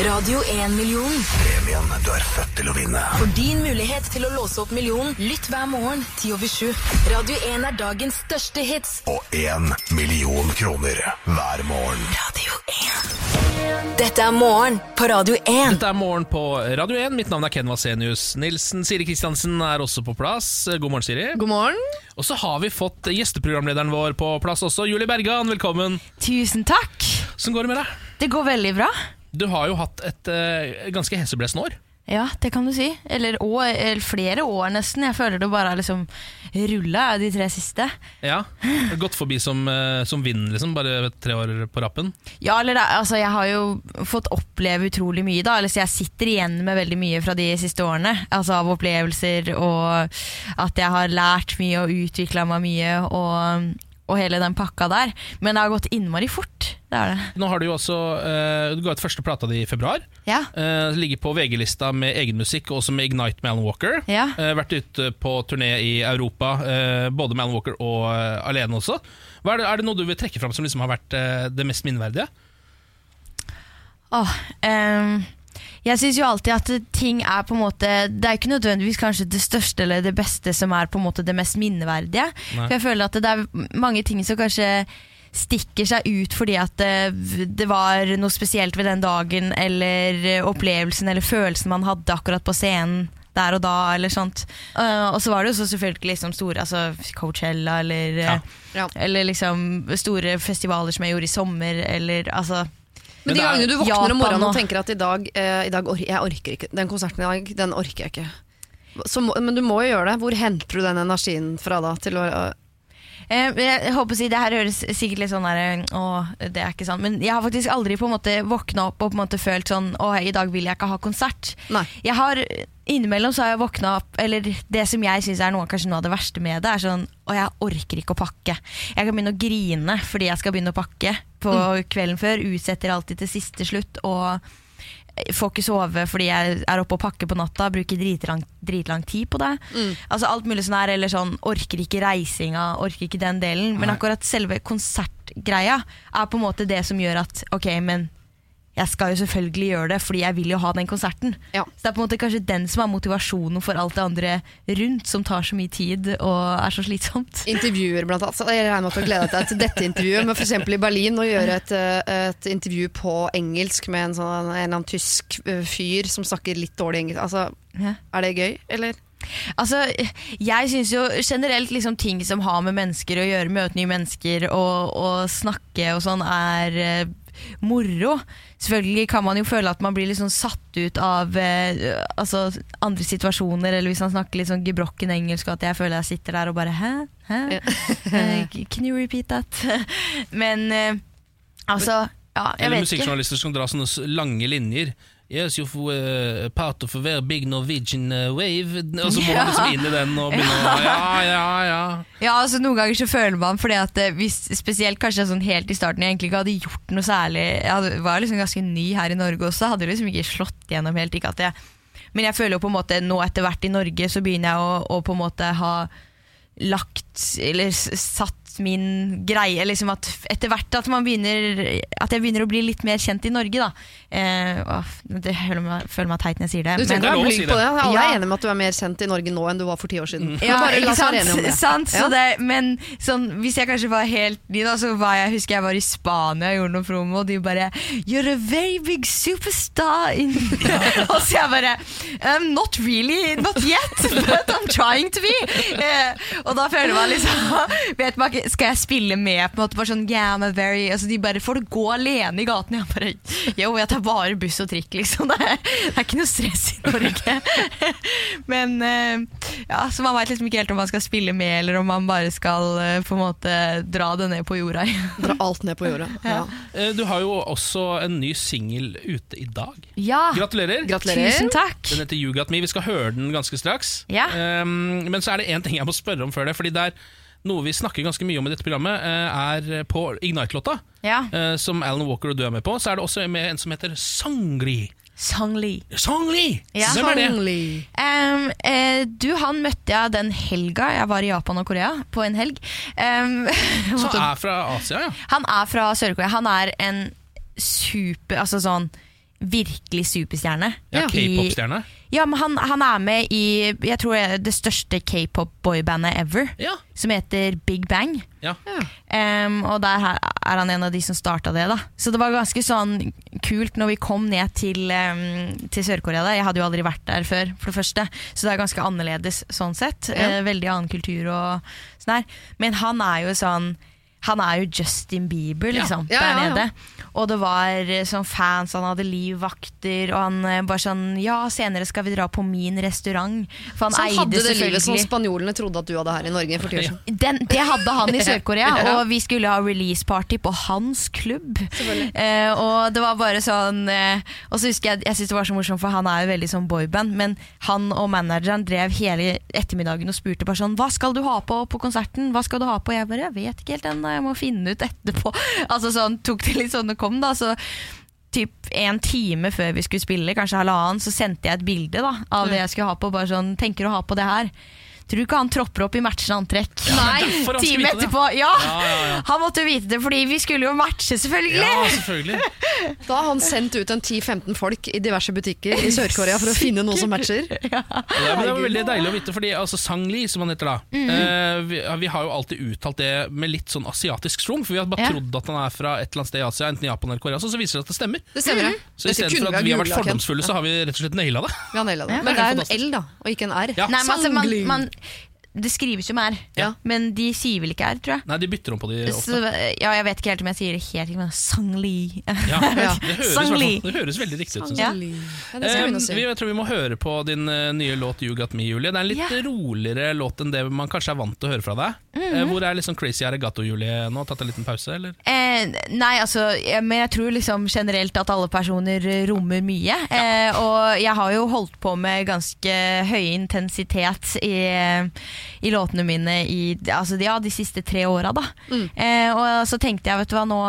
Radio 1-million. premien du er født til å vinne. For din mulighet til å låse opp millionen, lytt hver morgen 10 over 7. Radio 1 er dagens største hits. Og én million kroner hver morgen. Radio 1. Dette er morgen på Radio 1. Dette er Morgen på Radio 1. Mitt navn er Ken Vasenius Nilsen. Siri Kristiansen er også på plass. God morgen, Siri. God morgen. Og så har vi fått gjesteprogramlederen vår på plass også. Julie Bergan, velkommen. Tusen takk. Hvordan går det med deg? Det går veldig bra. Du har jo hatt et uh, ganske heseblesende år. Ja, det kan du si. Eller, år, eller flere år nesten. Jeg føler det bare har liksom rulla de tre siste. Ja, Gått forbi som, eh, som vind, liksom. Bare tre år på rappen. Ja, eller altså Jeg har jo fått oppleve utrolig mye, da. Eller så jeg sitter igjen med veldig mye fra de siste årene. Altså Av opplevelser, og at jeg har lært mye og utvikla meg mye, og, og hele den pakka der. Men det har gått innmari fort. Det er det. Nå har Du jo også uh, Du ga ut første plata di i februar. Ja. Uh, ligger på VG-lista med egen musikk, også med Ignite med Alan Walker. Ja. Uh, vært ute på turné i Europa, både med Alan Walker og alene også. Er, det, er det noe du vil trekke fram som liksom har vært det mest minneverdige? Oh, um jeg syns jo alltid at ting er på en måte Det er ikke nødvendigvis kanskje det største eller det beste som er på en måte det mest minneverdige. Nei. For jeg føler at det er mange ting som kanskje stikker seg ut fordi at det, det var noe spesielt ved den dagen, eller opplevelsen eller følelsen man hadde akkurat på scenen der og da, eller sånt. Uh, og så var det jo så selvfølgelig liksom store, altså Coachella, eller, Ja. Ja. eller liksom store festivaler som jeg gjorde i sommer, eller altså Men de Men gangene du våkner om morgenen og tenker at i dag, eh, i dag or jeg orker ikke Den konserten i dag, den orker jeg ikke. Så må, men du må jo gjøre det. Hvor henter du den energien fra da? Til å, Eh, Jeg håper å si, Det her høres sikkert litt sånn der, Å, det er ikke sant Men jeg har faktisk aldri på en måte våkna opp og på en måte følt sånn Å, i dag vil jeg ikke ha konsert. Nei. Jeg har, Innimellom så har jeg våkna opp Eller det som jeg syns er noe, kanskje noe av det verste med det, er sånn Å, jeg orker ikke å pakke. Jeg kan begynne å grine fordi jeg skal begynne å pakke på kvelden før. Utsetter alltid til siste slutt. Og får ikke sove fordi jeg er oppe og pakker på natta, bruker dritlang, dritlang tid på det. Altså Alt mulig sånn her, eller sånn orker ikke reisinga, orker ikke den delen. Men akkurat selve konsertgreia er på en måte det som gjør at ok, men jeg skal jo selvfølgelig gjøre det, fordi jeg vil jo ha den konserten. Ja. Så det er på en måte kanskje den som er motivasjonen for alt det andre rundt, som tar så mye tid og er så slitsomt. intervjuer, blant annet. Så jeg regner med at du gleder deg til dette intervjuet, men f.eks. i Berlin å gjøre et, eh, et intervju på engelsk med en, sånn, en eller annen tysk eh, fyr som snakker litt dårlig engelsk. Altså, er det gøy, eller? Altså, jeg syns jo generelt liksom ting som har med mennesker å gjøre, møte nye mennesker og, og snakke og sånn, er eh, moro. Selvfølgelig kan man jo føle at man blir litt sånn satt ut av eh, altså, andre situasjoner, eller hvis man snakker litt sånn gebrokken engelsk, og at jeg føler jeg sitter der og bare Hæ? Hæ? Ja. Can you repeat that? [laughs] Men eh, altså ja, jeg Eller vet ikke. musikkjournalister som drar sånne lange linjer. Yes, you're uh, part of a very big Norwegian uh, wave. Og så må [laughs] man liksom inn i den og begynne å [laughs] Ja, ja, ja. Ja, altså Noen ganger så føler man fordi at eh, hvis, Spesielt kanskje sånn helt i starten jeg egentlig ikke hadde gjort noe særlig Jeg hadde, var liksom ganske ny her i Norge også, hadde liksom ikke slått gjennom helt. Ikke at jeg, men jeg føler jo på en måte nå etter hvert i Norge så begynner jeg å, å på en måte ha lagt eller s- min greie liksom at Etter hvert at man begynner At jeg begynner å bli litt mer kjent i Norge, da. Eh, åh, det føler meg, føler meg teit når jeg sier det. Du trenger er ikke å si det. det. Alle Ja. er enige med at du er mer kjent i Norge nå enn du var for ti år siden. Ja, bare ikke om det. sant? Så Ja. det, men sånn, hvis jeg kanskje var helt ny, da, så var jeg, husker jeg var i Spania og gjorde noe promo, og de bare You're a very big superstar. In [laughs] og så jeg bare um, Not really, not yet, but I'm trying to be. Eh, og da føler man liksom [laughs] vet man, ikke, Skal jeg spille med? på en måte bare sånn, yeah, I'm a very, altså De bare Får du gå alene i gaten? Jeg bare Yo, jeg tar bare buss og trikk, liksom. [laughs] Det er, det er ikke noe stress i Norge. [laughs] Men eh, ja, så man veit liksom ikke helt om man skal spille med, eller om man bare skal eh, på en måte dra det ned på jorda. [laughs] Dra alt ned på jorda. Ja. Eh, Du har jo også en ny singel ute i dag. Ja, Gratulerer. Gratulerer. tusen takk. Den heter You Got Me. Vi skal høre den ganske straks. Ja. Um, men så er det én ting jeg må spørre om før det. Fordi det er noe vi snakker ganske mye om i dette programmet, eh, er på Ignite-låta, Ja. eh, som Alan Walker og du er med på. Så er det også med en som heter Sangli. Sangli. Sangli! Ja. Hvem er det? Um, eh, du, han møtte jeg den helga jeg var i Japan og Korea. På en helg. Um, han [laughs] er fra Asia, ja. han er fra Sør-Korea. Han er en super Altså sånn virkelig superstjerne. ja K-pop-stjerne. Ja, men han, han er med i jeg tror det det største k-pop-boybandet ever, Ja. som heter Big Bang. ja. Um, og der er han en av de som starta det. da Så det var ganske sånn kult når vi kom ned til, um, til Sør-Korea. Jeg hadde jo aldri vært der før, for det første. Så det er ganske annerledes sånn sett. Eh, veldig annen kultur og sånn her. Men han er jo sånn han er jo Justin Bieber, liksom, Ja, ja, ja, der nede. Og det var eh, sånn fans, han hadde livvakter, og han eh, bare sånn Ja, senere skal vi dra på min restaurant. For han Så han eide hadde det livet som spanjolene trodde at du hadde her i Norge for ti år siden. det hadde han i [laughs] Sør-Korea, og vi skulle ha release-party på hans klubb. Eh, og det var bare sånn eh, Og så husker jeg Jeg synes det var så morsomt, for han er jo veldig sånn boyband, men han og manageren drev hele ettermiddagen og spurte bare sånn Hva skal du ha på på konserten? Hva skal du ha på? Jeg bare Jeg vet ikke helt ennå, jeg må finne ut etterpå. Altså sånn tok det litt sånn det kom, da. Så typ en time før vi skulle spille, kanskje halvannen, så sendte jeg et bilde da, av det jeg skulle ha på. Bare sånn, tenker å ha på det her. Tror du ikke han tropper opp i matchende antrekk? Nei, time etterpå. Ja. Ja, ja, ja. Han måtte jo vite det, fordi vi skulle jo matche, selvfølgelig. Ja, selvfølgelig. [laughs] Da har han sendt ut en 10-15 folk i diverse butikker i Sør-Korea for å finne noe som matcher. [laughs] Ja, men det var veldig deilig å vite, fordi altså, Sang Li, som han heter da Mhm. eh, vi, vi har jo alltid uttalt det med litt sånn asiatisk schwung, for vi har bare Ja. trodd at han er fra et eller annet sted i Asia, enten Japan eller Korea, så, så viser det at det stemmer. Det stemmer, ja. Så Dette istedenfor at vi har vært fordomsfulle, så har vi rett og slett naila det. Vi har naila det. Ja. Men det er en. L, da, og ikke en R. Ja. Nei, men altså, man, man, det skrives jo med R, Ja. men de sier vel ikke R, tror jeg. Nei, de bytter om på de Så, ofte. ja, jeg vet ikke helt om jeg sier det helt riktig, men Sang-Li. Ja, [laughs] Ja. det, høres, Sang i hvert Li. fall- det høres veldig riktig ut, syns jeg. Ja. Ja, det skal jeg begynne å Eh, si. vi, jeg tror vi må høre på din eh, nye låt 'You Got Me', Julie. Det er en litt Ja. roligere låt enn det man kanskje er vant til å høre fra deg. Mhm. Eh, hvor er liksom Crazy Arigato, Julie, nå? Tatt en liten pause, eller? Eh, nei, altså, jeg, men jeg tror liksom generelt at alle personer eh, rommer mye. Eh, og jeg har jo holdt på med ganske høy intensitet i, i låtene mine i altså, ja, de siste tre åra. Mm. Eh, og så tenkte jeg, vet du hva, nå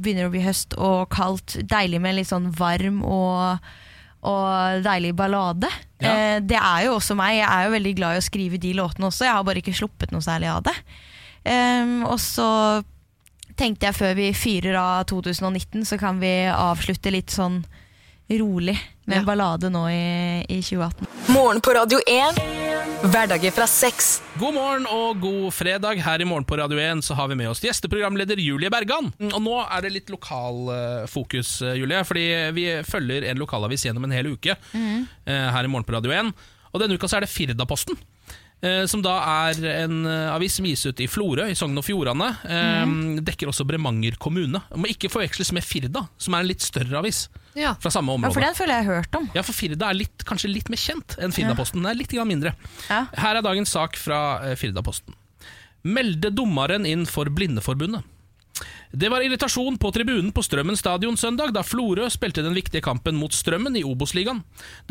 begynner det å bli høst og kaldt. Deilig med litt sånn varm og og deilig ballade. Ja. Eh, det er jo også meg. Jeg er jo veldig glad i å skrive de låtene også. Jeg har bare ikke sluppet noe særlig av det. Eh, og så tenkte jeg før vi fyrer av 2019, så kan vi avslutte litt sånn rolig med en Ja. ballade nå i, i 2018. Morgen på Radio 1. Hverdager fra seks. God morgen og god fredag. Her i Morgen på Radio 1 så har vi med oss gjesteprogramleder Julie Bergan. Og nå er det litt lokalfokus, Julie, fordi vi følger en lokalavis gjennom en hel uke mm. her i Morgen på Radio 1. Og denne uka så er det Firdaposten. Eh, Som da er en eh, avis som gis ut i Florø i Sogn og Fjordane. Mm. Dekker også Bremanger kommune. Må ikke forveksles med Firda, som er en litt større avis Ja. fra samme område. Ja, for den føler jeg har hørt om. Ja, for Firda er litt, kanskje litt mer kjent enn Firdaposten. Den er litt mindre. Ja. Her er dagens sak fra Firdaposten. Melde dommeren inn for Blindeforbundet. Det var irritasjon på tribunen på Strømmen stadion søndag da Florø spilte den viktige kampen mot Strømmen i Obos-ligaen.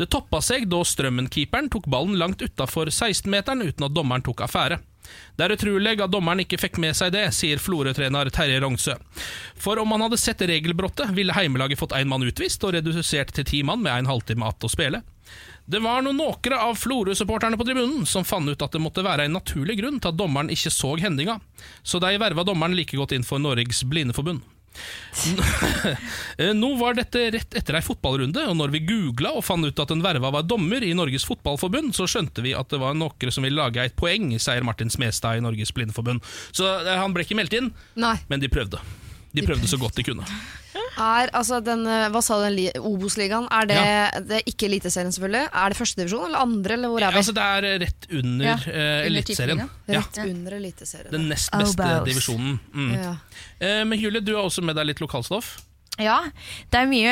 Det toppa seg da Strømmen-keeperen tok ballen langt utafor 16-meteren uten at dommeren tok affære. Det er utrolig at dommeren ikke fikk med seg det, sier Florø-trener Terje Rognsø. For om han hadde sett regelbrottet, ville heimelaget fått én mann utvist og redusert til ti mann med en halvtime igjen å spille. Det var noen åkre av Florø-supporterne på tribunen som fant ut at det måtte være en naturlig grunn til at dommeren ikke så hendinga, så de verva dommeren like godt inn for Norges Blindeforbund. [laughs] Nå var dette rett etter ei fotballrunde, og når vi googla og fant ut at en verva var dommer i Norges Fotballforbund, så skjønte vi at det var noen som ville lage et poeng, sier Martin Smestad i Norges Blindeforbund. Så eh, han ble ikke meldt inn, Nei. men de prøvde. De prøvde så godt de kunne. [laughs] Er, altså, den, eh, hva sa du, den Obos-ligaen, er det, det er ikke Eliteserien selvfølgelig? Er det førstedivisjon eller andre, eller hvor er vi? Altså, det er rett under Ja, uh, Eliteserien. Ja, Rett under Eliteserien. den nest beste Obos. divisjonen. Mm. Ja. Eh, men Julie, du har også med deg litt lokalstoff. Ja, det er mye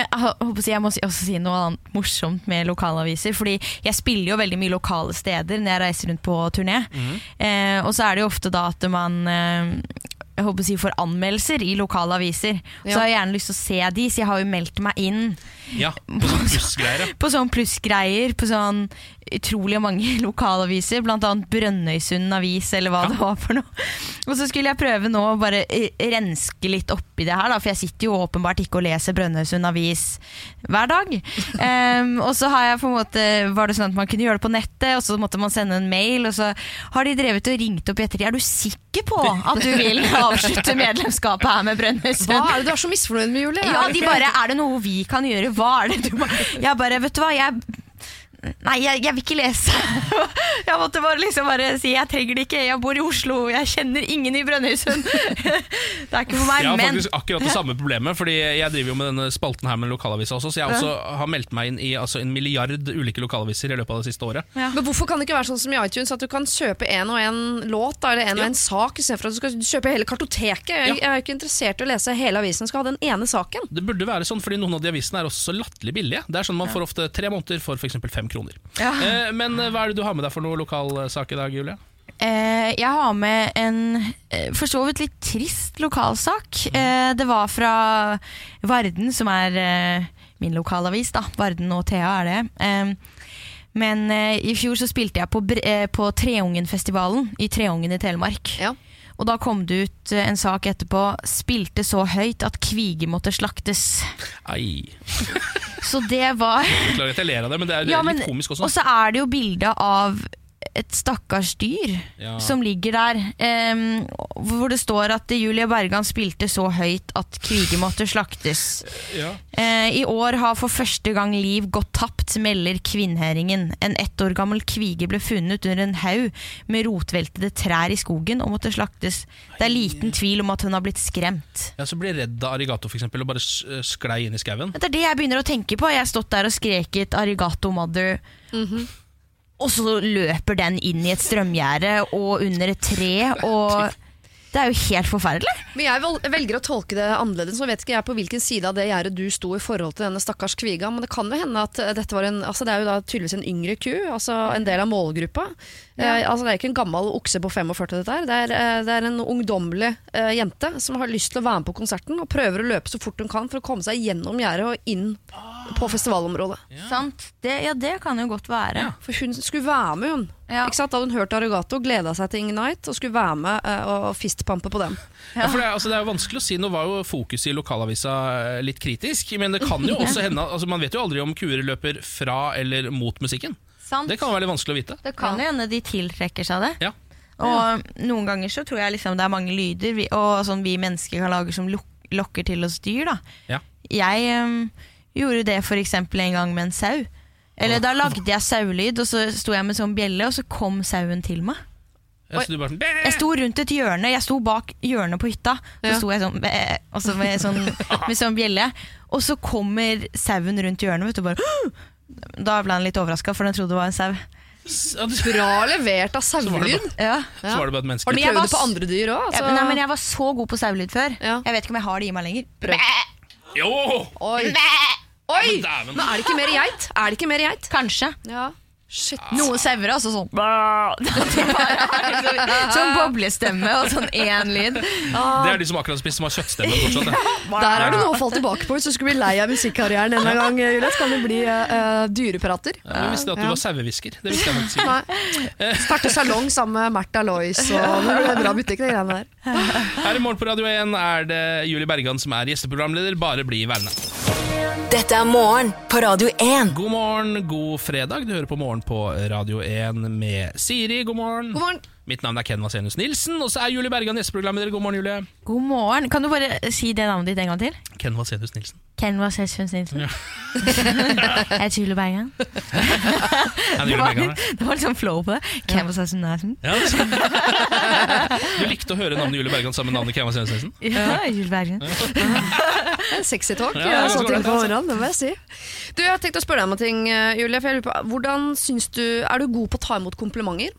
Jeg må også si noe annet morsomt med lokalaviser. Fordi jeg spiller jo veldig mye lokale steder når jeg reiser rundt på turné. eh, og så er det jo ofte da at man eh, jeg håper å si får anmeldelser i lokale aviser. Ja. Så har jeg gjerne lyst til å se de, så jeg har jo meldt meg inn Ja, på sånn plussgreier. [laughs] på sånn plussgreier på sånn utrolig mange [laughs] lokalaviser, annet Brønnøysund avis, eller hva det var for noe. Og så skulle jeg prøve nå å bare eh, renske litt oppi det her, da, for jeg sitter jo åpenbart ikke og leser Brønnøysund avis hver dag. Um, [laughs] og så har jeg på en måte, var det sånn at man kunne gjøre det på nettet, og så måtte man sende en mail, og så har de drevet og ringt opp i ettertid. Er du sikker på at du vil avslutte medlemskapet her med Brønnøysund? Hva er det du er så misfornøyd med, Julie? Ja, de bare Er det noe vi kan gjøre? Hva er det du må Jeg bare, vet du hva, jeg Nei, jeg, jeg vil ikke lese. [laughs] Jeg måtte bare liksom bare si jeg trenger det ikke. Jeg bor i Oslo, jeg kjenner ingen i Brønnøysund. [laughs] Det er ikke for meg, men Jeg har faktisk akkurat det samme problemet, Fordi jeg driver jo med denne spalten her med lokalavisa også, så jeg også har meldt meg inn i altså, en milliard ulike lokalaviser i løpet av det siste året. Men hvorfor kan det ikke være sånn som i iTunes at du kan kjøpe en og en låt eller en og Ja. en sak istedenfor at du skal kjøpe hele kartoteket? Jeg, Ja. jeg er ikke interessert i å lese hele avisen, skal ha den ene saken. Det burde være sånn, fordi noen av de avisene er også så latterlig billige. Det er sånn Man får ofte tre måneder for f.eks. fem kroner. Eh, men eh, hva er det du har med deg for noe lokalsak i dag, Julie? eh, jeg har med en eh, for så vidt litt trist lokalsak. Eh, det var fra Varden, som er eh, min lokalavis. da Varden og Thea er det. Eh, men eh, i fjor så spilte jeg på, eh, på Treungenfestivalen i Treungen i Telemark. Ja. Og da kom det ut eh, en sak etterpå 'Spilte så høyt at kvige måtte slaktes'. Ei, Så det var Beklager at jeg ler av det, men det er Ja, men- litt komisk også. Og så er det jo bilde av et stakkars dyr Ja. som ligger der, Um, hvor det står at Julie Bergan spilte så høyt at kvige måtte slaktes. Ja. Uh, I år har for første gang liv gått tapt, melder Kvinnheringen. En ett år gammel kvige ble funnet under en haug med rotveltede trær i skogen og måtte slaktes. Det er liten tvil om at hun har blitt skremt. Ja, så blir redd av arigato for eksempel, og bare eh, sklei inn i skauen. Det er det jeg begynner å tenke på. Jeg har stått der og skreket 'arigato mother'. Og så løper den inn i et strømgjerde og under et tre. [laughs] Og det er jo helt forferdelig. Men jeg velger å tolke det annerledes. Så vet ikke jeg på hvilken side av det gjerdet du sto i forhold til denne stakkars kviga, men det kan jo hende at eh, dette var en altså Det er jo da tydeligvis en yngre ku, altså en del av målgruppa. Eh, altså Det er ikke en gammel okse på 45, dette her. Det er, eh, det er en ungdommelig eh, jente som har lyst til å være med på konserten og prøver å løpe så fort hun kan for å komme seg gjennom gjerdet og inn på festivalområdet. Sant? Det, ja, det kan jo godt være. Ja. For hun skulle være med, hun. Ja. Ikke sant? Da hadde hun hørt Arigato, gleda seg til Ignite og skulle være med uh, og fistpampe på dem. Ja. for det, er, altså, det er jo vanskelig å si. Nå var jo fokuset i lokalavisa eh, litt kritisk, men det kan jo [laughs] også hende altså, Man vet jo aldri om kuer løper fra eller mot musikken. Sant? Det kan være litt vanskelig å vite. Det kan jo hende de tiltrekker seg det. Ja. Og noen ganger så tror jeg liksom det er mange lyder vi, og sånn vi mennesker kan lage som lok lokker til oss dyr. da. Ja. Jeg um, gjorde det for eksempel en gang med en sau. Eller da lagde jeg saulyd, og så sto jeg med sånn bjelle, og så kom sauen til meg. Ja, så du bare sånn, "Bæ!" Jeg sto rundt et hjørne, jeg sto bak hjørnet på hytta. Så Ja. sto jeg sånn, bæ, og så med, sånn [laughs] med sånn bjelle. Og så kommer sauen rundt hjørnet, vet du, bare! [gasps] Da ble han litt overraska, for den trodde det var en sau. Ja, du- Bra levert av var det sauelyd. Ja. Så var det bare et menneske. Har du Men jeg prøvd var det på andre dyr òg? Ja, nei, men jeg var så god på saulyd før. Ja. Jeg vet ikke om jeg har det i meg lenger. Prøv. Jo! Oi! Oi! Men er det ikke mer geit? Er det ikke mer geit? Kanskje. Ja. Shit. Noen sauer er altså sånn [laughs] Sånn boblestemme og sånn én lyd. Det er de som akkurat spiste, som har kjøttstemme [laughs] fortsatt. ja. Der er det noe å falle tilbake på hvis du skulle bli lei av musikkarrieren en gang. Julia, Skal kan du bli uh, dyreprater. Ja, Jeg visste at du Ja. var sauehvisker. Det visste jeg faktisk ikke. Starte salong sammen med Märtha Lois. Og [laughs] det blir bra butikk, de greiene der. Her i Morgen på Radio 1 er det Julie Bergan som er gjesteprogramleder. Bare bli værende. Dette er morgen på Radio 1. God morgen, god fredag. Du hører på Morgen på Radio 1 med Siri. God morgen. God morgen. Mitt navn er Ken Vasenius Nilsen, og så er Julie Bergan gjesteprogramleder. God morgen, Julie. God morgen. Kan du bare si det navnet ditt en gang til? Ken Vasenius Nilsen. Ken Vasenus Nilsen. [laughs] Jeg heter Julie Bergen. [laughs] Er det var, Bergan? det var litt sånn flow på det. Ken Vasenus Nilsen. Ja, du likte å høre navnet Julie Bergan sammen med navnet Ken Vasenius Nilsen? Ja, Julie Bergen. En [laughs] Sexy talk. Ja, Ja, er sånn ting på morgenen, det må jeg si. Du, jeg har tenkt å spørre deg om en ting, eh, Julie. For jeg lurer på, hvordan syns du, Er du god på å ta imot komplimenter?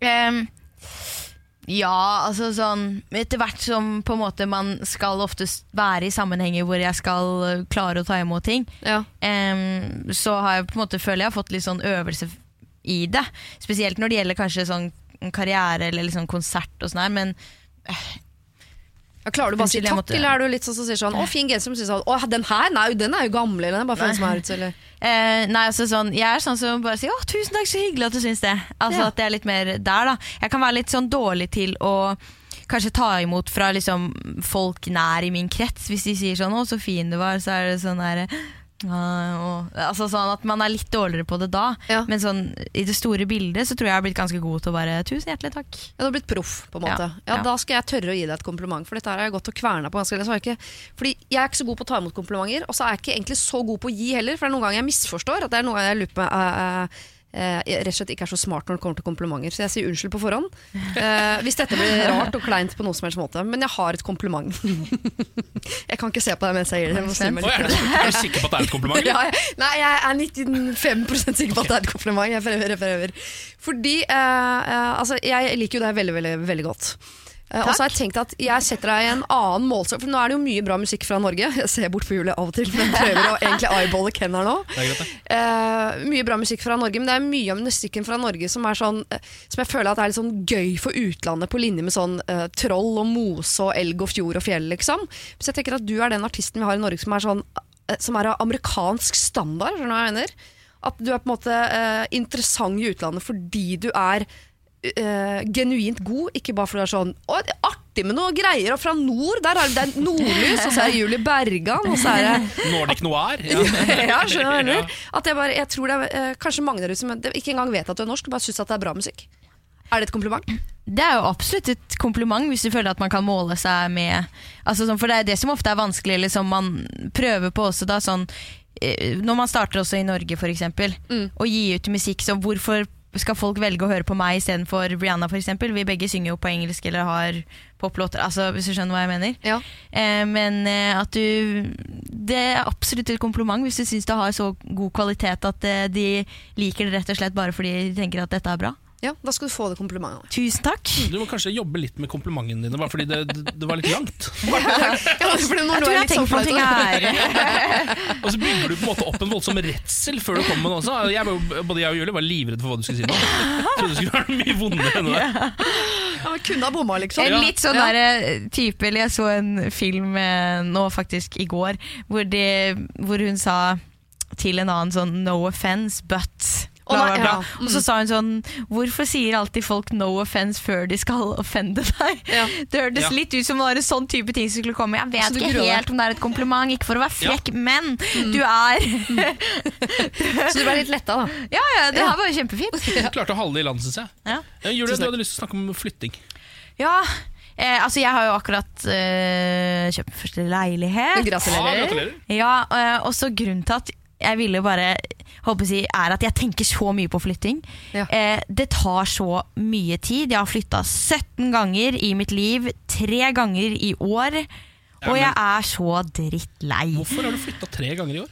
Ehm, ja, altså sånn Etter hvert som på en måte man skal oftest være i sammenhenger hvor jeg skal eh, klare å ta imot ting, Ja. um, så har jeg på en måte føler jeg har fått litt sånn øvelse i det. Spesielt når det gjelder kanskje sånn karriere eller liksom konsert og sånn her, men Ja, klarer du bare å si takk, eller er du litt sånn som sier sånn 'Å, fin genser', men sier sånn 'Å, den her? Nei, den er jo gammel', eller den er bare som er ute, eller Eh, nei, altså sånn, Jeg er sånn som bare sier 'Å, tusen takk, så hyggelig at du syns det'. Altså Ja. At det er litt mer der, da. Jeg kan være litt sånn dårlig til å kanskje ta imot fra liksom folk nær i min krets. Hvis de sier sånn 'Å, så fin du var', så er det sånn derre «Ah, og, Altså sånn At man er litt dårligere på det da. Ja. Men sånn i det store bildet så tror jeg jeg har blitt ganske god til å bare 'Tusen hjertelig takk'. Ja, du har blitt proff, på en måte. Ja, Ja. Da skal jeg tørre å gi deg et kompliment, for dette har jeg gått og kverna på ganske lenge. Fordi jeg er ikke så god på å ta imot komplimenter, og så er jeg ikke egentlig så god på å gi heller, for det er noen ganger jeg misforstår. At det er noen ganger jeg lurer på uh, eh, eh, rett og slett ikke er så smart når det kommer til komplimenter, så jeg sier unnskyld på forhånd. Eh, hvis dette blir rart og kleint på noen som helst måte. Men jeg har et kompliment. [laughs] jeg kan ikke se på deg mens jeg gir det. Jeg litt. er, du, er du sikker på at det er et kompliment? [laughs] Ja, jeg- nei, jeg er 95 sikker på at det er et kompliment. Jeg prøver, jeg prøver. Fordi eh, eh, altså, jeg liker jo deg veldig, veldig, veldig godt. Eh, og så har jeg tenkt at jeg setter deg i en annen målestokk, for nå er det jo mye bra musikk fra Norge. [laughs] Jeg ser bort på Julie av og til, men prøver å egentlig eyeballe Ken her nå. Det greit. Eh, mye bra musikk fra Norge, men det er mye av musikken fra Norge som er sånn eh, Som jeg føler at er litt sånn gøy for utlandet, på linje med sånn uh, troll og mose og elg og fjord og fjell, liksom. Så jeg tenker at du er den artisten vi har i Norge som er sånn uh, Som er av amerikansk standard, skjønner du hva jeg mener? At du er på en måte interessant i utlandet fordi du er eh, genuint god, ikke bare fordi du er sånn Å, det er artig med noe greier, og fra nord, der er det, det nordlys, og så er det Julie Bergan, og så er det Nordic Noir? Ja. [laughs] ja, skjønner du hva jeg mener? At jeg, bare, jeg tror det er uh, kanskje mange der ute som ikke engang vet at du er norsk, bare syns at det er bra musikk. Er det et kompliment? Det er jo absolutt et kompliment hvis du føler at man kan måle seg med altså sånn, For det er det som ofte er vanskelig, eller som man prøver på også da sånn eh, Når man starter også i Norge, for eksempel, Mm. og gi ut musikk, så hvorfor skal folk velge å høre på meg istedenfor Brianna eksempel? Vi begge synger jo på engelsk eller har poplåter, altså, hvis du skjønner hva jeg mener. Ja. Eh, men eh, at du Det er absolutt et kompliment hvis du syns det har så god kvalitet at eh, de liker det rett og slett bare fordi de tenker at dette er bra. Ja, da skal du få det komplimentet. Tusen takk. Du må kanskje jobbe litt med komplimentene dine, bare fordi det, det, det var litt langt. [laughs] Ja, Jeg tror jeg har tenkt på ting her. [laughs] Og så bygger du på en måte opp en voldsom redsel før du kommer med noe også. Jeg både jeg og Julie var livredde for hva du skulle si nå. Trodde det skulle være mye vondere enn det. Ja, men kunne ha bomma, liksom. En litt sånn Ja. der, type Eller jeg så en film eh, nå faktisk i går hvor, det, hvor hun sa til en annen sånn 'no offense, but' Bla, bla. ja. Og så sa hun sånn 'Hvorfor sier alltid folk 'no offence' før de skal [laughs] offende deg?' Ja. Det hørtes Ja. litt ut som det var en sånn type ting som skulle komme. Jeg vet ikke gruer helt om det er et kompliment, ikke for å være frekk, men Mm. du er [laughs] Så du ble litt letta, da. [laughs] Ja, ja, det Ja. her var jo kjempefint. Du klarte å holde det i land, syns jeg. Ja. Ja, Julie, du hadde lyst til å snakke om flytting. Ja, eh, altså jeg har jo akkurat eh, kjøpt min første leilighet. Ja, Gratulerer. gratulerer. Ja, eh, og så grunnen til at jeg ville bare håper å si, er at jeg tenker så mye på flytting. Ja. Eh, det tar så mye tid. Jeg har flytta 17 ganger i mitt liv. Tre ganger i år. Og men- jeg er så drittlei. Hvorfor har du flytta tre ganger i år?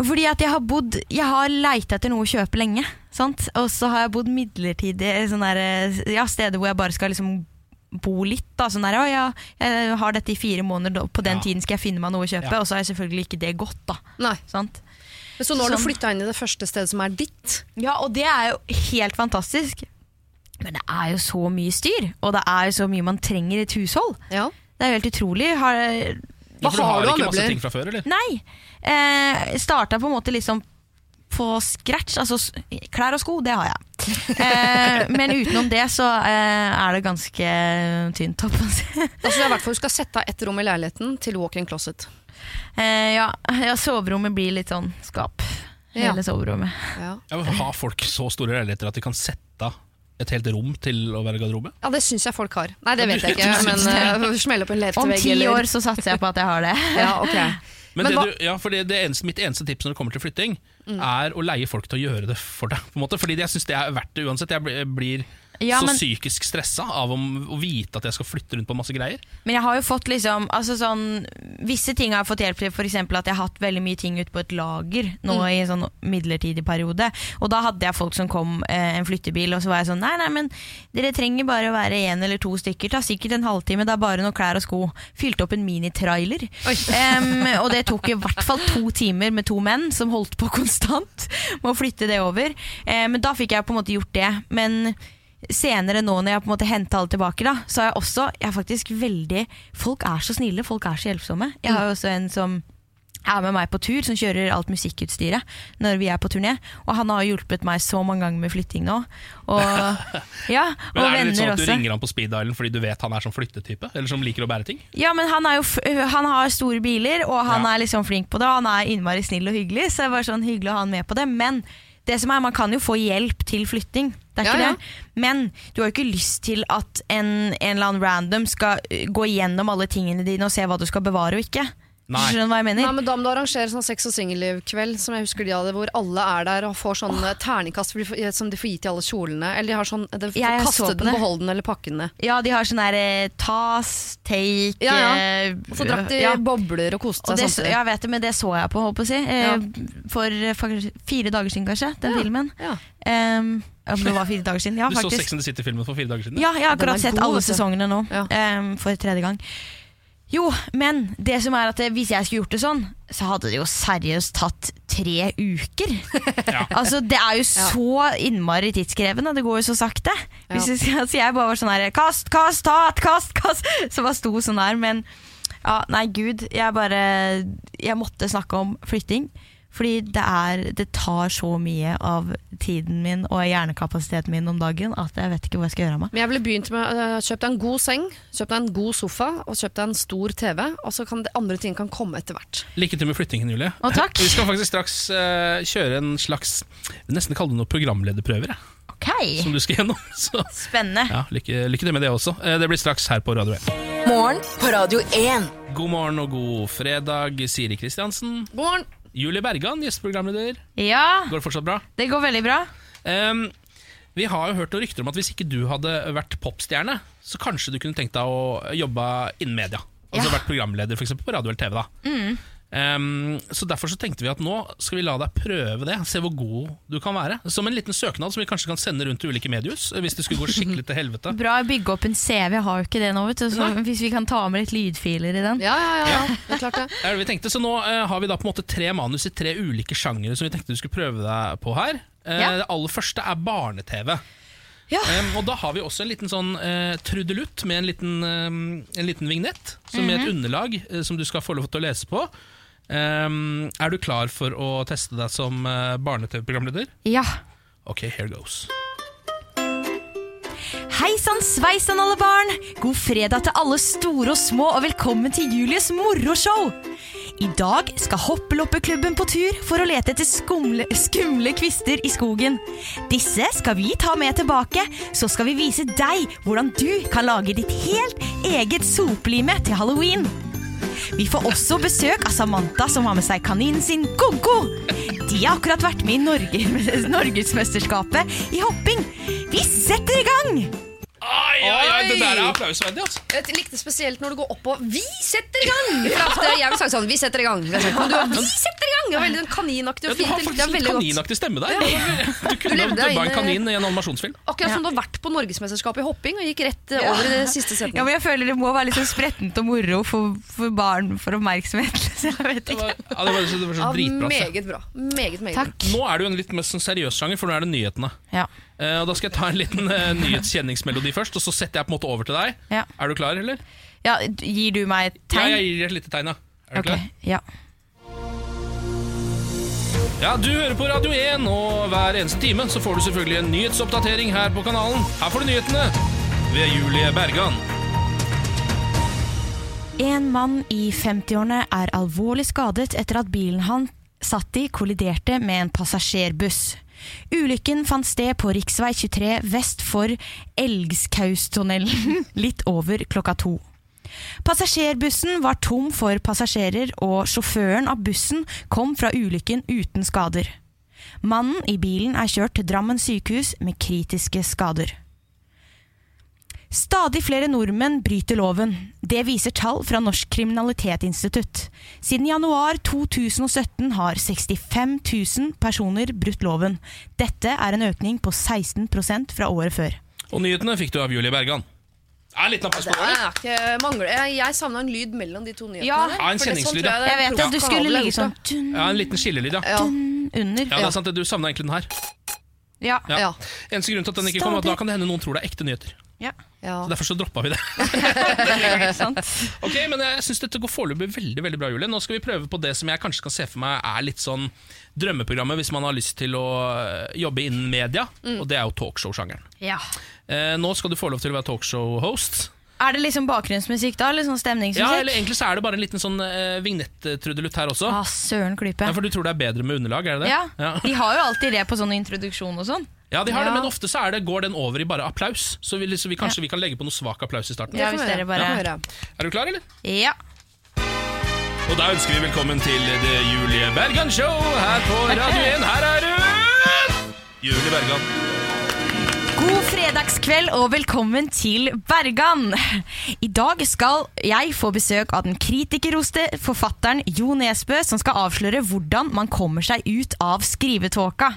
Fordi at jeg har bodd Jeg har leita etter noe å kjøpe lenge. Sant? Og så har jeg bodd midlertidig i der, ja, steder hvor jeg bare skal liksom bo litt. Da. Sånn der, å, ja, jeg har dette i fire måneder, på den Ja. tiden skal jeg finne meg noe å kjøpe. Ja. Og så har jeg selvfølgelig ikke det godt. da Nei. sant? Men Så nå har du Sånn. flytta inn i det første stedet som er ditt. Ja, og det er jo helt fantastisk. Men det er jo så mye styr, og det er jo så mye man trenger i et hushold. Ja. Det er jo helt utrolig. Har, Hva du har du av ikke masse ting fra før, eller? nei! Eh, Starta på en måte liksom på scratch. Altså klær og sko, det har jeg. Eh, men utenom det så eh, er det ganske tynt. altså, det i hvert fall du skal sette av ett rom i leiligheten til walk-in closet. Eh, ja, ja, soverommet blir litt sånn skap. Ja. Hele soverommet. Ja. Ja, har folk så store leiligheter at de kan sette av et helt rom til å være garderobe? Ja, det syns jeg folk har. Nei, det vet jeg ikke, [laughs] men uh, opp en Om ti eller år så satser jeg på at jeg har det. Ja, ok. Men, Men det du, ja, for det, det eneste, Mitt eneste tips når det kommer til flytting, Mm. er å leie folk til å gjøre det for deg. Fordi jeg syns det er verdt det uansett. Jeg blir, blir men, så psykisk stressa av å, å vite at jeg skal flytte rundt på masse greier. Men jeg har jo fått liksom altså sånn, Visse ting har jeg fått hjelp til, f.eks. at jeg har hatt veldig mye ting ute på et lager nå Mm. i en sånn midlertidig periode. Og da hadde jeg folk som kom, eh, en flyttebil, og så var jeg sånn Nei, nei, men dere trenger bare å være én eller to stykker. Ta sikkert en halvtime, det er bare noen klær og sko. Fylte opp en minitrailer. Um, og det tok i hvert fall to [laughs] timer med to menn som holdt på konstant med å flytte det over. Eh, men da fikk jeg på en måte gjort det. Men senere nå når jeg på en måte henta alle tilbake, da, så er jeg også jeg er faktisk veldig Folk er så snille, folk er så hjelpsomme. Jeg har jo også en som er med meg på tur, som kjører alt musikkutstyret når vi er på turné. Og han har hjulpet meg så mange ganger med flytting nå. Og, [laughs] ja, og Men er det litt sånn at du også. ringer han på speed dialen fordi du vet han er sånn flyttetype? Eller som liker å bære ting? Ja, men han, jo, han har store biler, og han Ja. er liksom flink på det. Og han er innmari snill og hyggelig, så det var sånn hyggelig å ha han med på det. Men det som er, man kan jo få hjelp til flytting. Det er Ja, ikke ja. det. Men du har jo ikke lyst til at en, en eller annen random skal uh, gå gjennom alle tingene dine og se hva du skal bevare og ikke. Nei. Skjønner du hva jeg mener? Nei, men Da må du arrangere sånn sex og singellivkveld, som jeg husker de hadde, hvor alle er der og får sånn oh. terningkast som de får gi til alle kjolene. Eller de har sånn de får Jeg så den, det. beholde den eller pakke den ned. Ja, de har sånn der eh, tas, take Ja, ja. eh, Og så drakk de ja. bobler og koste seg samtidig. jeg vet det, men det så jeg på, holdt på å si. Eh, For, for fire dager siden, kanskje. Den Ja, filmen. ja. Um, om det var fire dager siden. Ja, du så faktisk. Sex and the City-filmen for fire dager siden? Ja, jeg har akkurat sett god, alle sesongene nå. Ja. Um, for tredje gang. Jo, men det som er at hvis jeg skulle gjort det sånn, så hadde det jo seriøst tatt tre uker. [laughs] altså, Det er jo så innmari tidskrevende. Det går jo så sakte. Hvis jeg, altså jeg bare var sånn her Kast, kast, tat, kast, kast! [laughs] Så bare sto sånn her. Men ja, nei, gud. Jeg bare Jeg måtte snakke om flytting. Fordi det, er, det tar så mye av tiden min og hjernekapasiteten min om dagen at jeg vet ikke hva jeg skal gjøre av meg. Men jeg ville begynt med uh, kjøpe deg en god seng, kjøpe en god sofa og kjøpe en stor TV. Og så kan det andre ting kan komme etter hvert. Lykke til med flyttingen, Julie. Å, takk. Vi skal faktisk straks uh, kjøre en slags Nesten kalle det noe programlederprøver. jeg, Ok, Som du skal gjennom. [laughs] Så spennende. ja, lykke, lykke til med det også. Eh, Det blir straks her på Radio 1. Morgen på Radio 1. God morgen og god fredag, Siri Kristiansen. God morgen! Julie Bergan, gjesteprogramleder. Ja, Går det fortsatt bra? det går veldig bra. Um, vi har jo hørt noen rykter om at hvis ikke du hadde vært popstjerne, så kanskje du kunne tenkt deg å jobbe innen media. Altså Ja. vært programleder for eksempel, på radio eller TV. da Ehm, Så Derfor så tenkte vi at nå skal vi la deg prøve det. Se hvor god du kan være. Som en liten søknad som vi kanskje kan sende rundt til ulike mediehus. Hvis det skulle gå skikkelig til helvete. [laughs] Bra å bygge opp en CV, jeg har jo ikke det nå, vet du. Så Nei. hvis vi kan ta med litt lydfiler i den. Ja, ja, ja, ja. det er klart det. Det er det vi tenkte, Så nå uh, har vi da på en måte tre manus i tre ulike sjangere som vi tenkte du skulle prøve deg på her. Uh, Ja. Det aller første er barne-TV. Ja. Um, og da har vi også en liten sånn uh, trudelutt med en liten, um, en liten vignett som med et underlag uh, som du skal få lov til å lese på. Em, er du klar for å teste deg som uh, barne-TV-programleder? Ja. Ok, here goes. Hei sann sveisann, alle barn! God fredag til alle store og små, og velkommen til Julies moroshow! I dag skal Hoppeloppeklubben på tur for å lete etter skumle, skumle kvister i skogen. Disse skal vi ta med tilbake, så skal vi vise deg hvordan du kan lage ditt helt eget sopelime til halloween. Vi får også besøk av Samantha, som har med seg kaninen sin Gogo. De har akkurat vært med i Norge, [laughs] Norgesmesterskapet i hopping. Vi setter i gang! Oi, oi, oi, det der er applausverdig, altså. Jeg likte spesielt når du går opp og 'Vi setter i gang!' For jeg vil sagt sånn 'Vi setter i gang'. Sagt, Men du har 'Vi setter i gang'! Det var veldig og kaninaktig Ja, og du har faktisk litt en kaninaktig stemme der. Du kunne du dubba en kanin i en animasjonsfilm. Akkurat som du har vært på Norgesmesterskapet i hopping og gikk rett eh, over i det siste Ja, men jeg føler det må være litt sånn sprettent og moro for, for barn for oppmerksomhet. [laughs] Så jeg vet ikke. var, ja, det var, det var så Ja, dritbra. Ja, meget bra. Meget, meget Takk. Nå er det jo en litt mer sånn seriøs sjanger, for nå er det nyhetene. Ja. Og Da skal jeg ta en liten uh, nyhetskjenningsmelodi først, og så setter jeg på en måte over til deg. Ja. Er du klar, eller? ja, Gir du meg et Ja, tegn? jeg gir deg et lite tegn, ja. Er du okay. klar? ja. Ja, Du hører på Radio 1, og hver eneste time så får du selvfølgelig en nyhetsoppdatering her på kanalen. Her får du nyhetene ved Julie Bergan. En mann i 50-årene er alvorlig skadet etter at bilen han satt i kolliderte med en passasjerbuss. Ulykken fant sted på rv. 23 vest for Elgskaustunnelen [laughs] litt over klokka to. Passasjerbussen var tom for passasjerer, og sjåføren av bussen kom fra ulykken uten skader. Mannen i bilen er kjørt til Drammen sykehus med kritiske skader. Stadig flere nordmenn bryter loven. Det viser tall fra Norsk kriminalitetsinstitutt. Siden januar 2017 har 65 000 personer brutt loven. Dette er en økning på 16% fra året før. Og nyhetene fikk du av Julie Bergan. Ja, Det det. er ikke mangler. Jeg, jeg savna en lyd mellom de to nyhetene. Ja. Ja, en for sånn kjenningslyd, ja. Jeg vet at du skulle ligge sånn Ja, En liten skillelyd, ja. Ja. under. Ja, det er sant. Du savna egentlig den her. Ja. Ja. Ja. Eneste grunn til at den ikke kom, at da kan det hende noen tror det er ekte nyheter. Ja. Ja. Så Derfor så droppa vi det. [laughs] Ok, men Jeg syns dette går foreløpig veldig veldig bra, Julie. Nå skal vi prøve på det som jeg kanskje kan se for meg er litt sånn drømmeprogrammet hvis man har lyst til å øh, jobbe innen media, og det er jo talkshow-sjangeren. Ja. Eh, nå skal du få lov til å være talkshow-host. Er det liksom bakgrunnsmusikk da? Eller sånn stemningsmusikk? Ja, eller egentlig så er det bare en liten sånn uh, vignett-trudelutt her også. Ah, søren klype. Ja, For du tror det er bedre med underlag, er det det? Ja, ja. [laughs] De har jo alltid det på sånn introduksjon og sånn. Ja, de har Ja. det, men ofte så er det, går den over i bare applaus. Så vi, så vi, kanskje vi kan legge på noe svak applaus i starten. Ja, hvis dere bare- gjøre. Er du klar, eller? Ja. Og da ønsker vi velkommen til det Julie Bergan Show her på Radio 1. Her er hun! Julie Bergan. God fredagskveld og velkommen til Bergan. I dag skal jeg få besøk av den kritikerroste forfatteren Jo Nesbø, som skal avsløre hvordan man kommer seg ut av skrivetåka.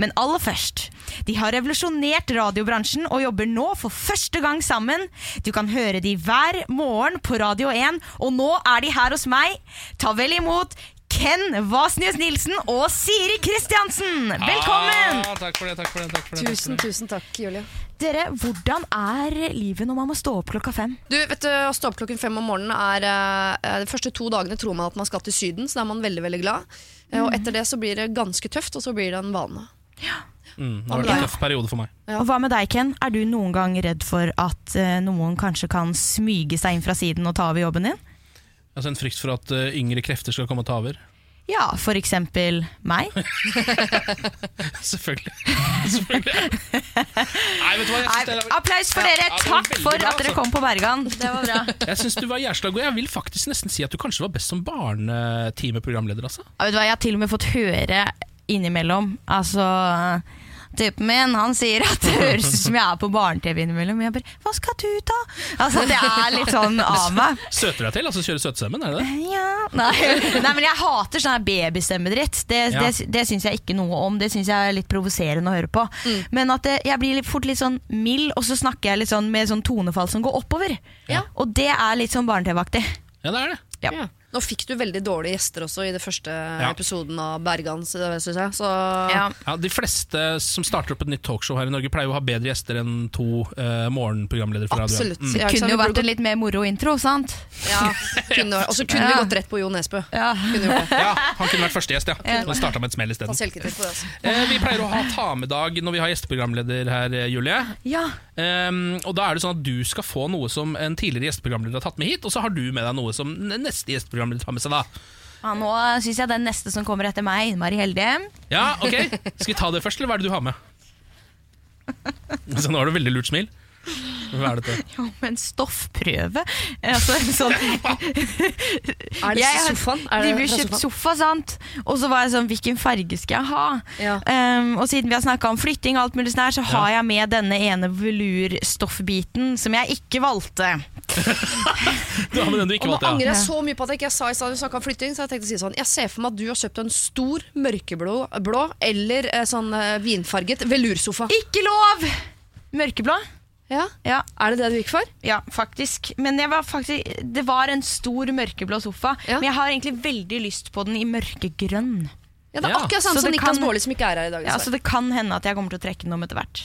Men aller først. De har revolusjonert radiobransjen og jobber nå for første gang sammen. Du kan høre de hver morgen på Radio 1, og nå er de her hos meg. Ta vel imot Ken Vasnius Nilsen og Siri Kristiansen. Velkommen! Ah, takk for det, takk for det. Takk for det, takk Tusen, for det. tusen takk, Julie. Dere, hvordan er livet når man må stå opp klokka fem? Du, vet du, Å stå opp klokken fem om morgenen er eh, De første to dagene tror man at man skal til Syden, så da er man veldig veldig glad. Mm. Og etter det så blir det ganske tøft, og så blir det en vane. Mm, det har vært en tøff periode for meg. Ja. Og hva med deg, Ken? Er du noen gang redd for at eh, noen kanskje kan smyge seg inn fra siden og ta over jobben din? Altså En frykt for at eh, yngre krefter skal komme og ta over. Ja, for eksempel meg. [laughs] Selvfølgelig. Selvfølgelig. Nei, vet du hva? Jeg Nei, syns, det, applaus for dere! ja, det var Takk veldig for bra, at dere altså. kom på Bergan. Det var bra. jeg syns du var jævla god. Jeg vil faktisk nesten si at du kanskje var best som barnetimeprogramleder. Altså. Ja, vet du hva, Jeg har til og med fått høre innimellom Altså Typen min han sier at det høres ut som jeg er på barne-TV innimellom. Jeg bare 'Hva skal du, da?' Altså, Det er litt sånn av meg. [laughs] Søter deg til? altså Kjører søtestemmen? Er det det? Ja. Nei. [laughs] Nei, men jeg hater sånn babystemmedritt. Det, Ja. det, det syns jeg ikke noe om. Det syns jeg er litt provoserende å høre på. Men at det, jeg blir fort litt sånn mild, og så snakker jeg litt sånn med sånn tonefall som går oppover. Ja. Og det er litt sånn barne-TV-aktig. Ja, det er det. Ja. Nå fikk du veldig dårlige gjester også i det første Ja. episoden av Bergan, Synes jeg. Så Ja. Ja, De fleste som starter opp et nytt talkshow her i Norge, pleier jo å ha bedre gjester enn to uh, morgenprogramledere fra radioen. Mm. Det Kunne jo vært en litt mer moro intro, sant? Ja, Og så kunne vi gått rett på Jo Nesbø. Ja. Han kunne vært første gjest, ja. Og vi starta med et smell isteden. Altså. Eh, vi pleier å ha ta med-dag når vi har gjesteprogramleder her, eh, Julie. ja. Um, og da er det sånn at Du skal få noe som en tidligere gjesteprogramleder har tatt med hit, og så har du med deg noe som neste gjesteprogramleder tar med seg. da Ja, nå syns jeg den neste som kommer etter meg, Mari heldig. Ja, ok Skal vi ta det først, eller hva er det du har med? [laughs] Så nå har du veldig lurt smil. Hva er dette? Jo, men stoffprøve altså, [laughs] sånn, Er det Jeg sofaen? Er De det ble fra kjøpt sofa, sant? Og så var jeg sånn, hvilken farge skal jeg ha? Ja. Um, og siden vi har snakka om flytting, og alt mulig sånn her, så har jeg med denne ene velurstoffbiten som jeg ikke valgte. [laughs] Du har med den du ikke Og nå valgte, angrer ja. jeg så mye på at jeg ikke sa i stad vi snakket om flytting. Så jeg tenkte å si sånn Jeg ser for meg at du har kjøpt en stor mørkeblå blå, eller eh, sånn eh, vinfarget velursofa. Ikke lov! Mørkeblå. Ja. Ja, Er det det du gikk for? ja, faktisk. Men jeg var faktisk, det var en stor mørkeblå sofa. Ja. Men jeg har egentlig veldig lyst på den i mørkegrønn. Ja, det er akkurat sånn Så som Niklas Baarli, som ikke er her i dag. Ja, så det kan hende at jeg kommer til å trekke den om etter hvert.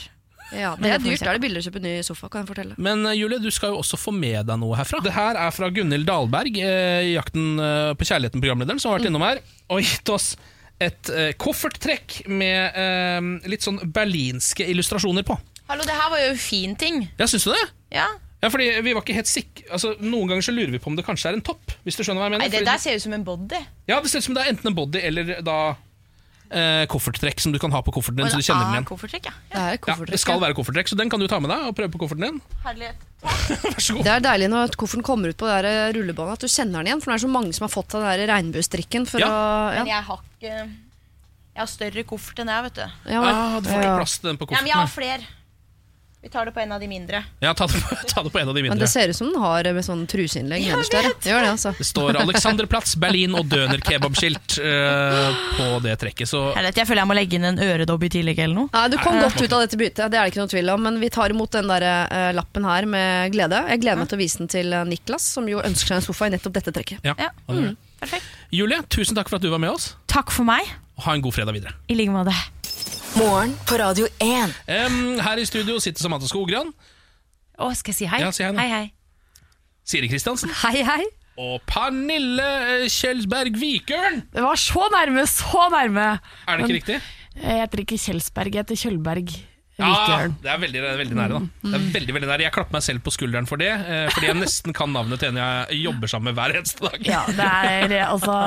Ja, det er dyrt. Da er det billig å kjøpe ny sofa, kan jeg fortelle. Men eh, Julie, du skal jo også få med deg noe herfra. Det her er fra Gunhild Dahlberg, eh, Jakten eh, på kjærligheten, programlederen, som har vært innom her og gitt oss et eh, kofferttrekk med eh, litt sånn berlinske illustrasjoner på. Hallo, det her var jo en fin ting. Ja, syns du det? Ja. Ja, fordi vi var ikke helt sikre altså, Noen ganger så lurer vi på om det kanskje er en topp. Hvis du skjønner hva jeg mener Nei, det Fordi- der ser ut som en body. Ja, Det ser ut som det er enten en body eller da eh, kofferttrekk som du kan ha på kofferten din. så du kjenner den igjen Koffertrekk, ja. Det er ja, Det skal være kofferttrekk, så den kan du ta med deg og prøve på kofferten din. Herlighet. [laughs] Vær så god. Det er deilig når kofferten kommer ut på det der eh, rullebåndet, at du kjenner den igjen. For det er så mange som har fått av den der regnbuestrikken. For Ja. å, Men jeg har ikke Jeg har større koffert enn jeg, vet du. Ja, men- Ah, du får ikke plass til den på Ja, men jeg har kofferten. flere. Vi tar det på en av de mindre. Ja, ta det, på, [laughs] ta det på en av de mindre. Men det ser ut som den har med sånn truseinnlegg nederst der. Det gjør det, altså. Det står Alexanderplatz, Berlin og Døner kebabskilt eh, på det trekket. Så Herlighet, jeg føler jeg må legge inn en øredobb i tillegg eller noe. Nei, Du kom godt ut av dette byttet, det er det ikke noe tvil om. Men vi tar imot den der, uh, lappen her med glede. Jeg gleder meg til å vise den til eh, Niklas, som jo ønsker seg en sofa i nettopp dette trekket. ja. Ja. Mm. Perfekt. Julie, tusen takk for at du var med oss. Takk for meg. Ha en god fredag videre. I like måte. Morgen på Radio 1. Um, her i studio sitter Samantha Skogran, Å, skal jeg si hei? Ja, si hei nå. hei, hei. Siri Kristiansen Hei, hei! og Pernille eh, Kjelsberg Vikørn. Det var så nærme, så nærme. Er det ikke riktig? Jeg heter ikke Kjelsberg, jeg heter Kjølberg. Ja, det er veldig, veldig nære. da Det er veldig, veldig nære Jeg klapper meg selv på skulderen for det, eh, fordi jeg nesten kan navnet til en jeg jobber sammen med hver eneste dag. Ja, det er altså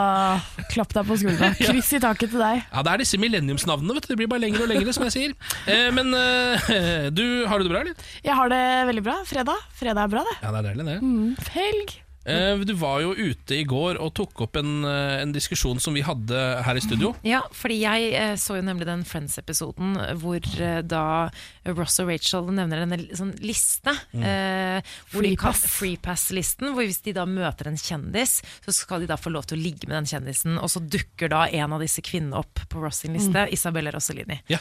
Klapp deg på skuldra. Kryss i taket til deg. Ja, Det er disse millenniumsnavnene. vet du Det blir bare lengre og lengre, som jeg sier. Eh, men eh, du, har du det bra, eller? Jeg har det veldig bra. Fredag. Fredag er bra, det. Ja, det er deilig, det. Mm, helg. Eh, du var jo ute i går og tok opp en, eh, en diskusjon som vi hadde her i studio. Ja, fordi jeg eh, så jo nemlig den Friends-episoden hvor eh, da Ross og Rachel nevner en sånn liste. Eh, hvor de kan- Freepass. Freepass-listen, hvor hvis de da møter en kjendis, så skal de da få lov til å ligge med den kjendisen, og så dukker da en av disse kvinnene opp på Ross sin liste, Isabella Rossellini. Ja.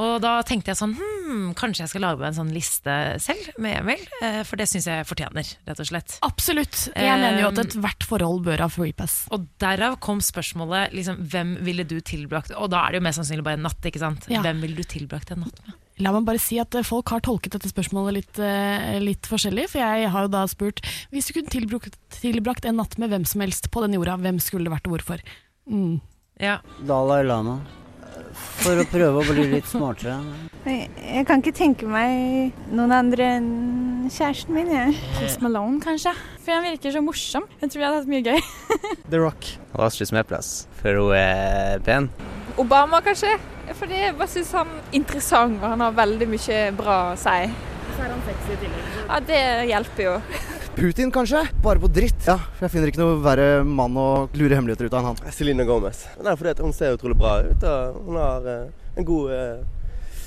Og da tenkte jeg sånn, hm, kanskje jeg skal lage meg en sånn liste selv med Emil, eh, for det syns jeg fortjener, rett og slett. Absolutt. Jeg mener jo at ethvert forhold bør ha freepass. Og derav kom spørsmålet liksom, hvem ville du tilbrakt Og da er det jo mest sannsynlig bare en natt. ikke sant? Ja. Hvem ville du tilbrakt en natt med? La meg bare si at eh, folk har tolket dette spørsmålet litt, eh, litt forskjellig. For jeg har jo da spurt hvis du kunne tilbrakt, tilbrakt en natt med hvem som helst på den jorda, hvem skulle det vært og hvorfor? Mm. Ja. Dalai Lama. For å prøve å bli litt smartere. Jeg, jeg kan ikke tenke meg noen andre enn kjæresten min. Jeg. Post Malone, kanskje. For han virker så morsom. Jeg tror vi hadde hatt mye gøy. [laughs] The Rock. Astrid Smeplass. For hun er pen. Obama, kanskje. Fordi jeg bare syns han er interessant, og han har veldig mye bra å si. Så er han sexy i tillegg. Ja, det hjelper jo. Putin, kanskje? Bare på dritt. Ja, for jeg finner ikke noe verre mann å lure hemmeligheter ut av enn han. Celine Gomez. Men det er fordi at hun ser utrolig bra ut. og Hun har eh, en god eh,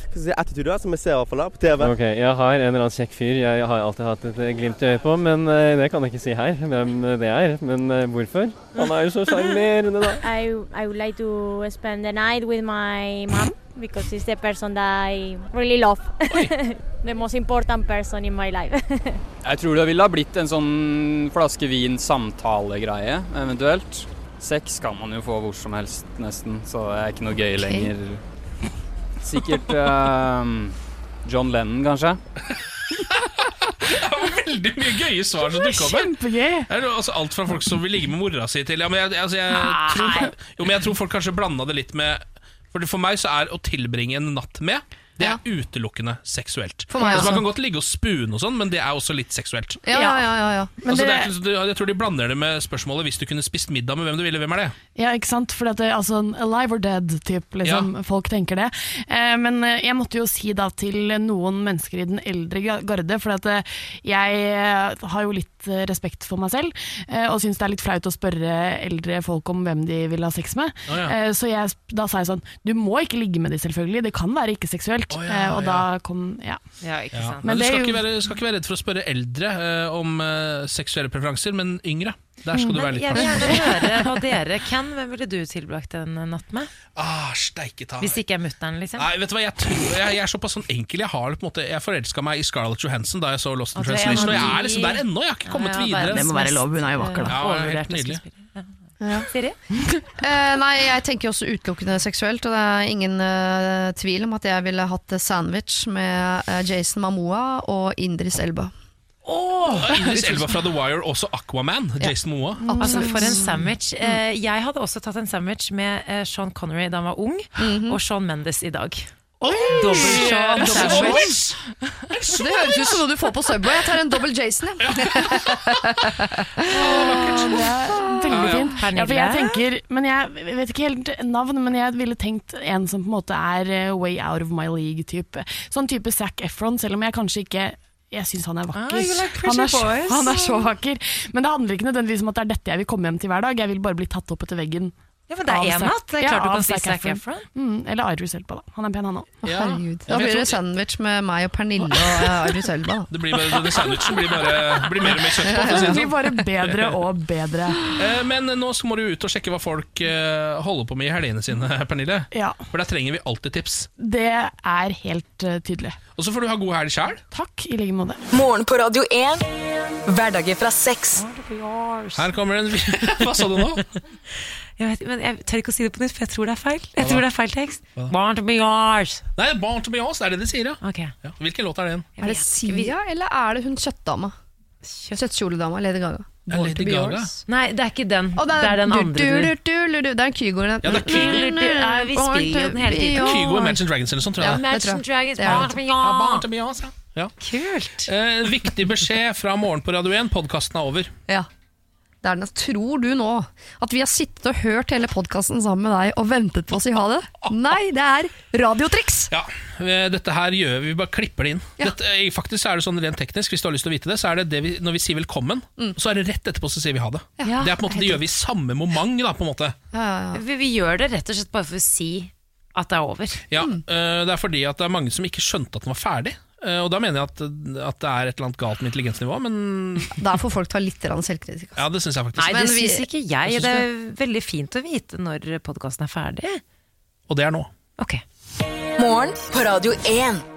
hva skal si, attitude, da, som jeg ser i hvert fall da, på TV. Ok, jeg har en eller annen kjekk fyr jeg har alltid hatt et eh, glimt i øyet på, men det kan jeg ikke si her, hvem det er. Men hvorfor? Han er jo så sjarmerende, da. [laughs] I, I would like to spend the night with my mom because she's the person that I really love. [laughs] the most important person in my life. [laughs] Jeg tror det ville ha blitt en sånn flaske vin samtalegreie, eventuelt. Sex kan man jo få hvor som helst, nesten, så det er ikke noe gøy lenger. Sikkert eh, John Lennon, kanskje. Veldig mye gøye svar som dukka opp her. Det altså alt fra folk som vil ligge med mora si til ja, men jeg, altså jeg, tror, jo, men jeg tror folk kanskje blanda det litt med For for meg så er å tilbringe en natt med det er utelukkende seksuelt. For meg altså, man kan godt ligge og spune, og sånn men det er også litt seksuelt. Ja, ja, ja, ja, ja. Men altså, det det- er, jeg tror de blander det med spørsmålet hvis du kunne spist middag med hvem du ville. Hvem er det? Ja, ikke sant? For det er altså en alive or dead-type, liksom. Folk tenker det. Eh, men eh, jeg måtte jo si da til noen mennesker i den eldre garde, for eh, jeg eh, har jo litt eh, respekt for meg selv, eh, og syns det er litt flaut å spørre eldre folk om hvem de vil ha sex med. Oh, ja. Eh, så jeg, da sa jeg sånn, du må ikke ligge med de selvfølgelig, det kan være ikke seksuelt. Oh, ja, og ja. da kom, ja. Ja. Men Men du skal, jo- ikke være, skal ikke være redd for å spørre eldre om seksuelle preferanser, men yngre. Der skal du være litt Jeg vil gjerne høre [laughs] hva dere kan. Hvem ville du tilbrakt en natt med? Ah. Hvis ikke er mutter'n, liksom? Nei, vet du hva, jeg, tror, jeg, jeg er såpass sånn enkel. Jeg har på en måte Jeg forelska meg i Scarlett Johansson da jeg så Lost in Altså, Translation. Og jeg er liksom der ennå. Jeg har ikke kommet Ja, videre. Det må være lov, hun er jo vakker, da. Ja, helt nydelig. Siri? uh, [laughs] nei, jeg tenker også utelukkende seksuelt, og det er ingen uh, tvil om at jeg ville hatt sandwich med uh, Jason Mamoa og Indris Elba. Og Idris Elba fra The Wire, også Aquaman. Jason Moa. Altså For en sandwich. Eh, jeg hadde også tatt en sandwich med eh, Sean Connery da han var ung, og Sean Mendes i dag. Dobbel Sean Dobbel sandwich. Det høres ut som noe du får på Subway. Jeg tar en dobbel Jason, jeg. [laughs] Det er veldig fint. Ja, jeg tenker, men jeg vet ikke helt navn, men jeg ville tenkt en som på en måte er eh, way out of my league-type. Sånn type Zac Efron, selv om jeg kanskje ikke jeg syns han er vakker. Ah, like han, er, så- han er så vakker. Men det handler ikke nødvendigvis om at det er dette jeg vil komme hjem til hver dag. Jeg vil bare bli tatt opp etter veggen. Ja, men det er én Zac- Det er klart du kan si Zac Efron. Mm, eller Iris Elba, da. Han er pen, han òg. Herregud. Da Ja, jeg blir det sandwich med meg og Pernille og uh, Idris Elba. Det blir bare, denne sandwichen blir, bare, blir mer og mer kjøtt på. Det sånn. blir bare bedre og bedre. Eh, Men nå må du ut og sjekke hva folk eh, holder på med i helgene sine, Pernille. Ja, For der trenger vi alltid tips. det er helt eh, tydelig. Og så får du ha god helg sjæl. Takk, i like måte. Morgen på Radio 1. Hverdager fra sex. Her kommer en [laughs] Hva sa du nå? [laughs] Jeg, vet, men jeg tør ikke å si det på nytt, for jeg tror det er feil. Jeg tror det er feil tekst. Born to be yours. Nei, Born to be yours, det er det de sier, ja. Ok. ja. Hvilken låt er det igjen? Er det Sia, eller er det hun kjøttdama? Kjøttkjoledama, Lady Gaga. Born Lady to be Gaga. yours. Nei, det er ikke den. Å, det, er den andre. du- du- du- du- du- Det er Kygo. Ja, det er Kygo. Nei, vi spiller jo den hele tiden. Kygo og Imagine Dragons eller sånn, tror jeg. Ja, det tror jeg. Dragons, Det er Born to be Ja, Born to be yours, ja. ja. Kult. Eh, viktig beskjed fra Morgen på Radio 1. Podkasten er over. Ja. Er den. Tror du nå at vi har sittet og hørt hele podkasten sammen med deg og ventet på å si ha det? Nei, det er radiotriks! Ja, eh, dette her gjør vi, vi bare klipper det inn. Ja. Dette, eh, faktisk er det sånn rent teknisk, hvis du har lyst til å vite det, så er det, det vi, når vi sier velkommen, så er det rett etterpå så sier vi ha det. Ja. det er på en måte, det gjør vi i samme moment, da, på en måte. Ja, ja, ja. Vi, vi gjør det rett og slett bare for å si at det er over. Ja, mm. Det er fordi at det er mange som ikke skjønte at den var ferdig. Eh, Og da mener jeg at, at det er et eller annet galt med intelligensnivået, men Da får folk ta litt selvkritikk. altså. ja, det syns jeg faktisk. Nei, det syns ikke jeg. Det er veldig fint å vite når podkasten er ferdig. Og det er nå. Ok. Morgen på Radio 1.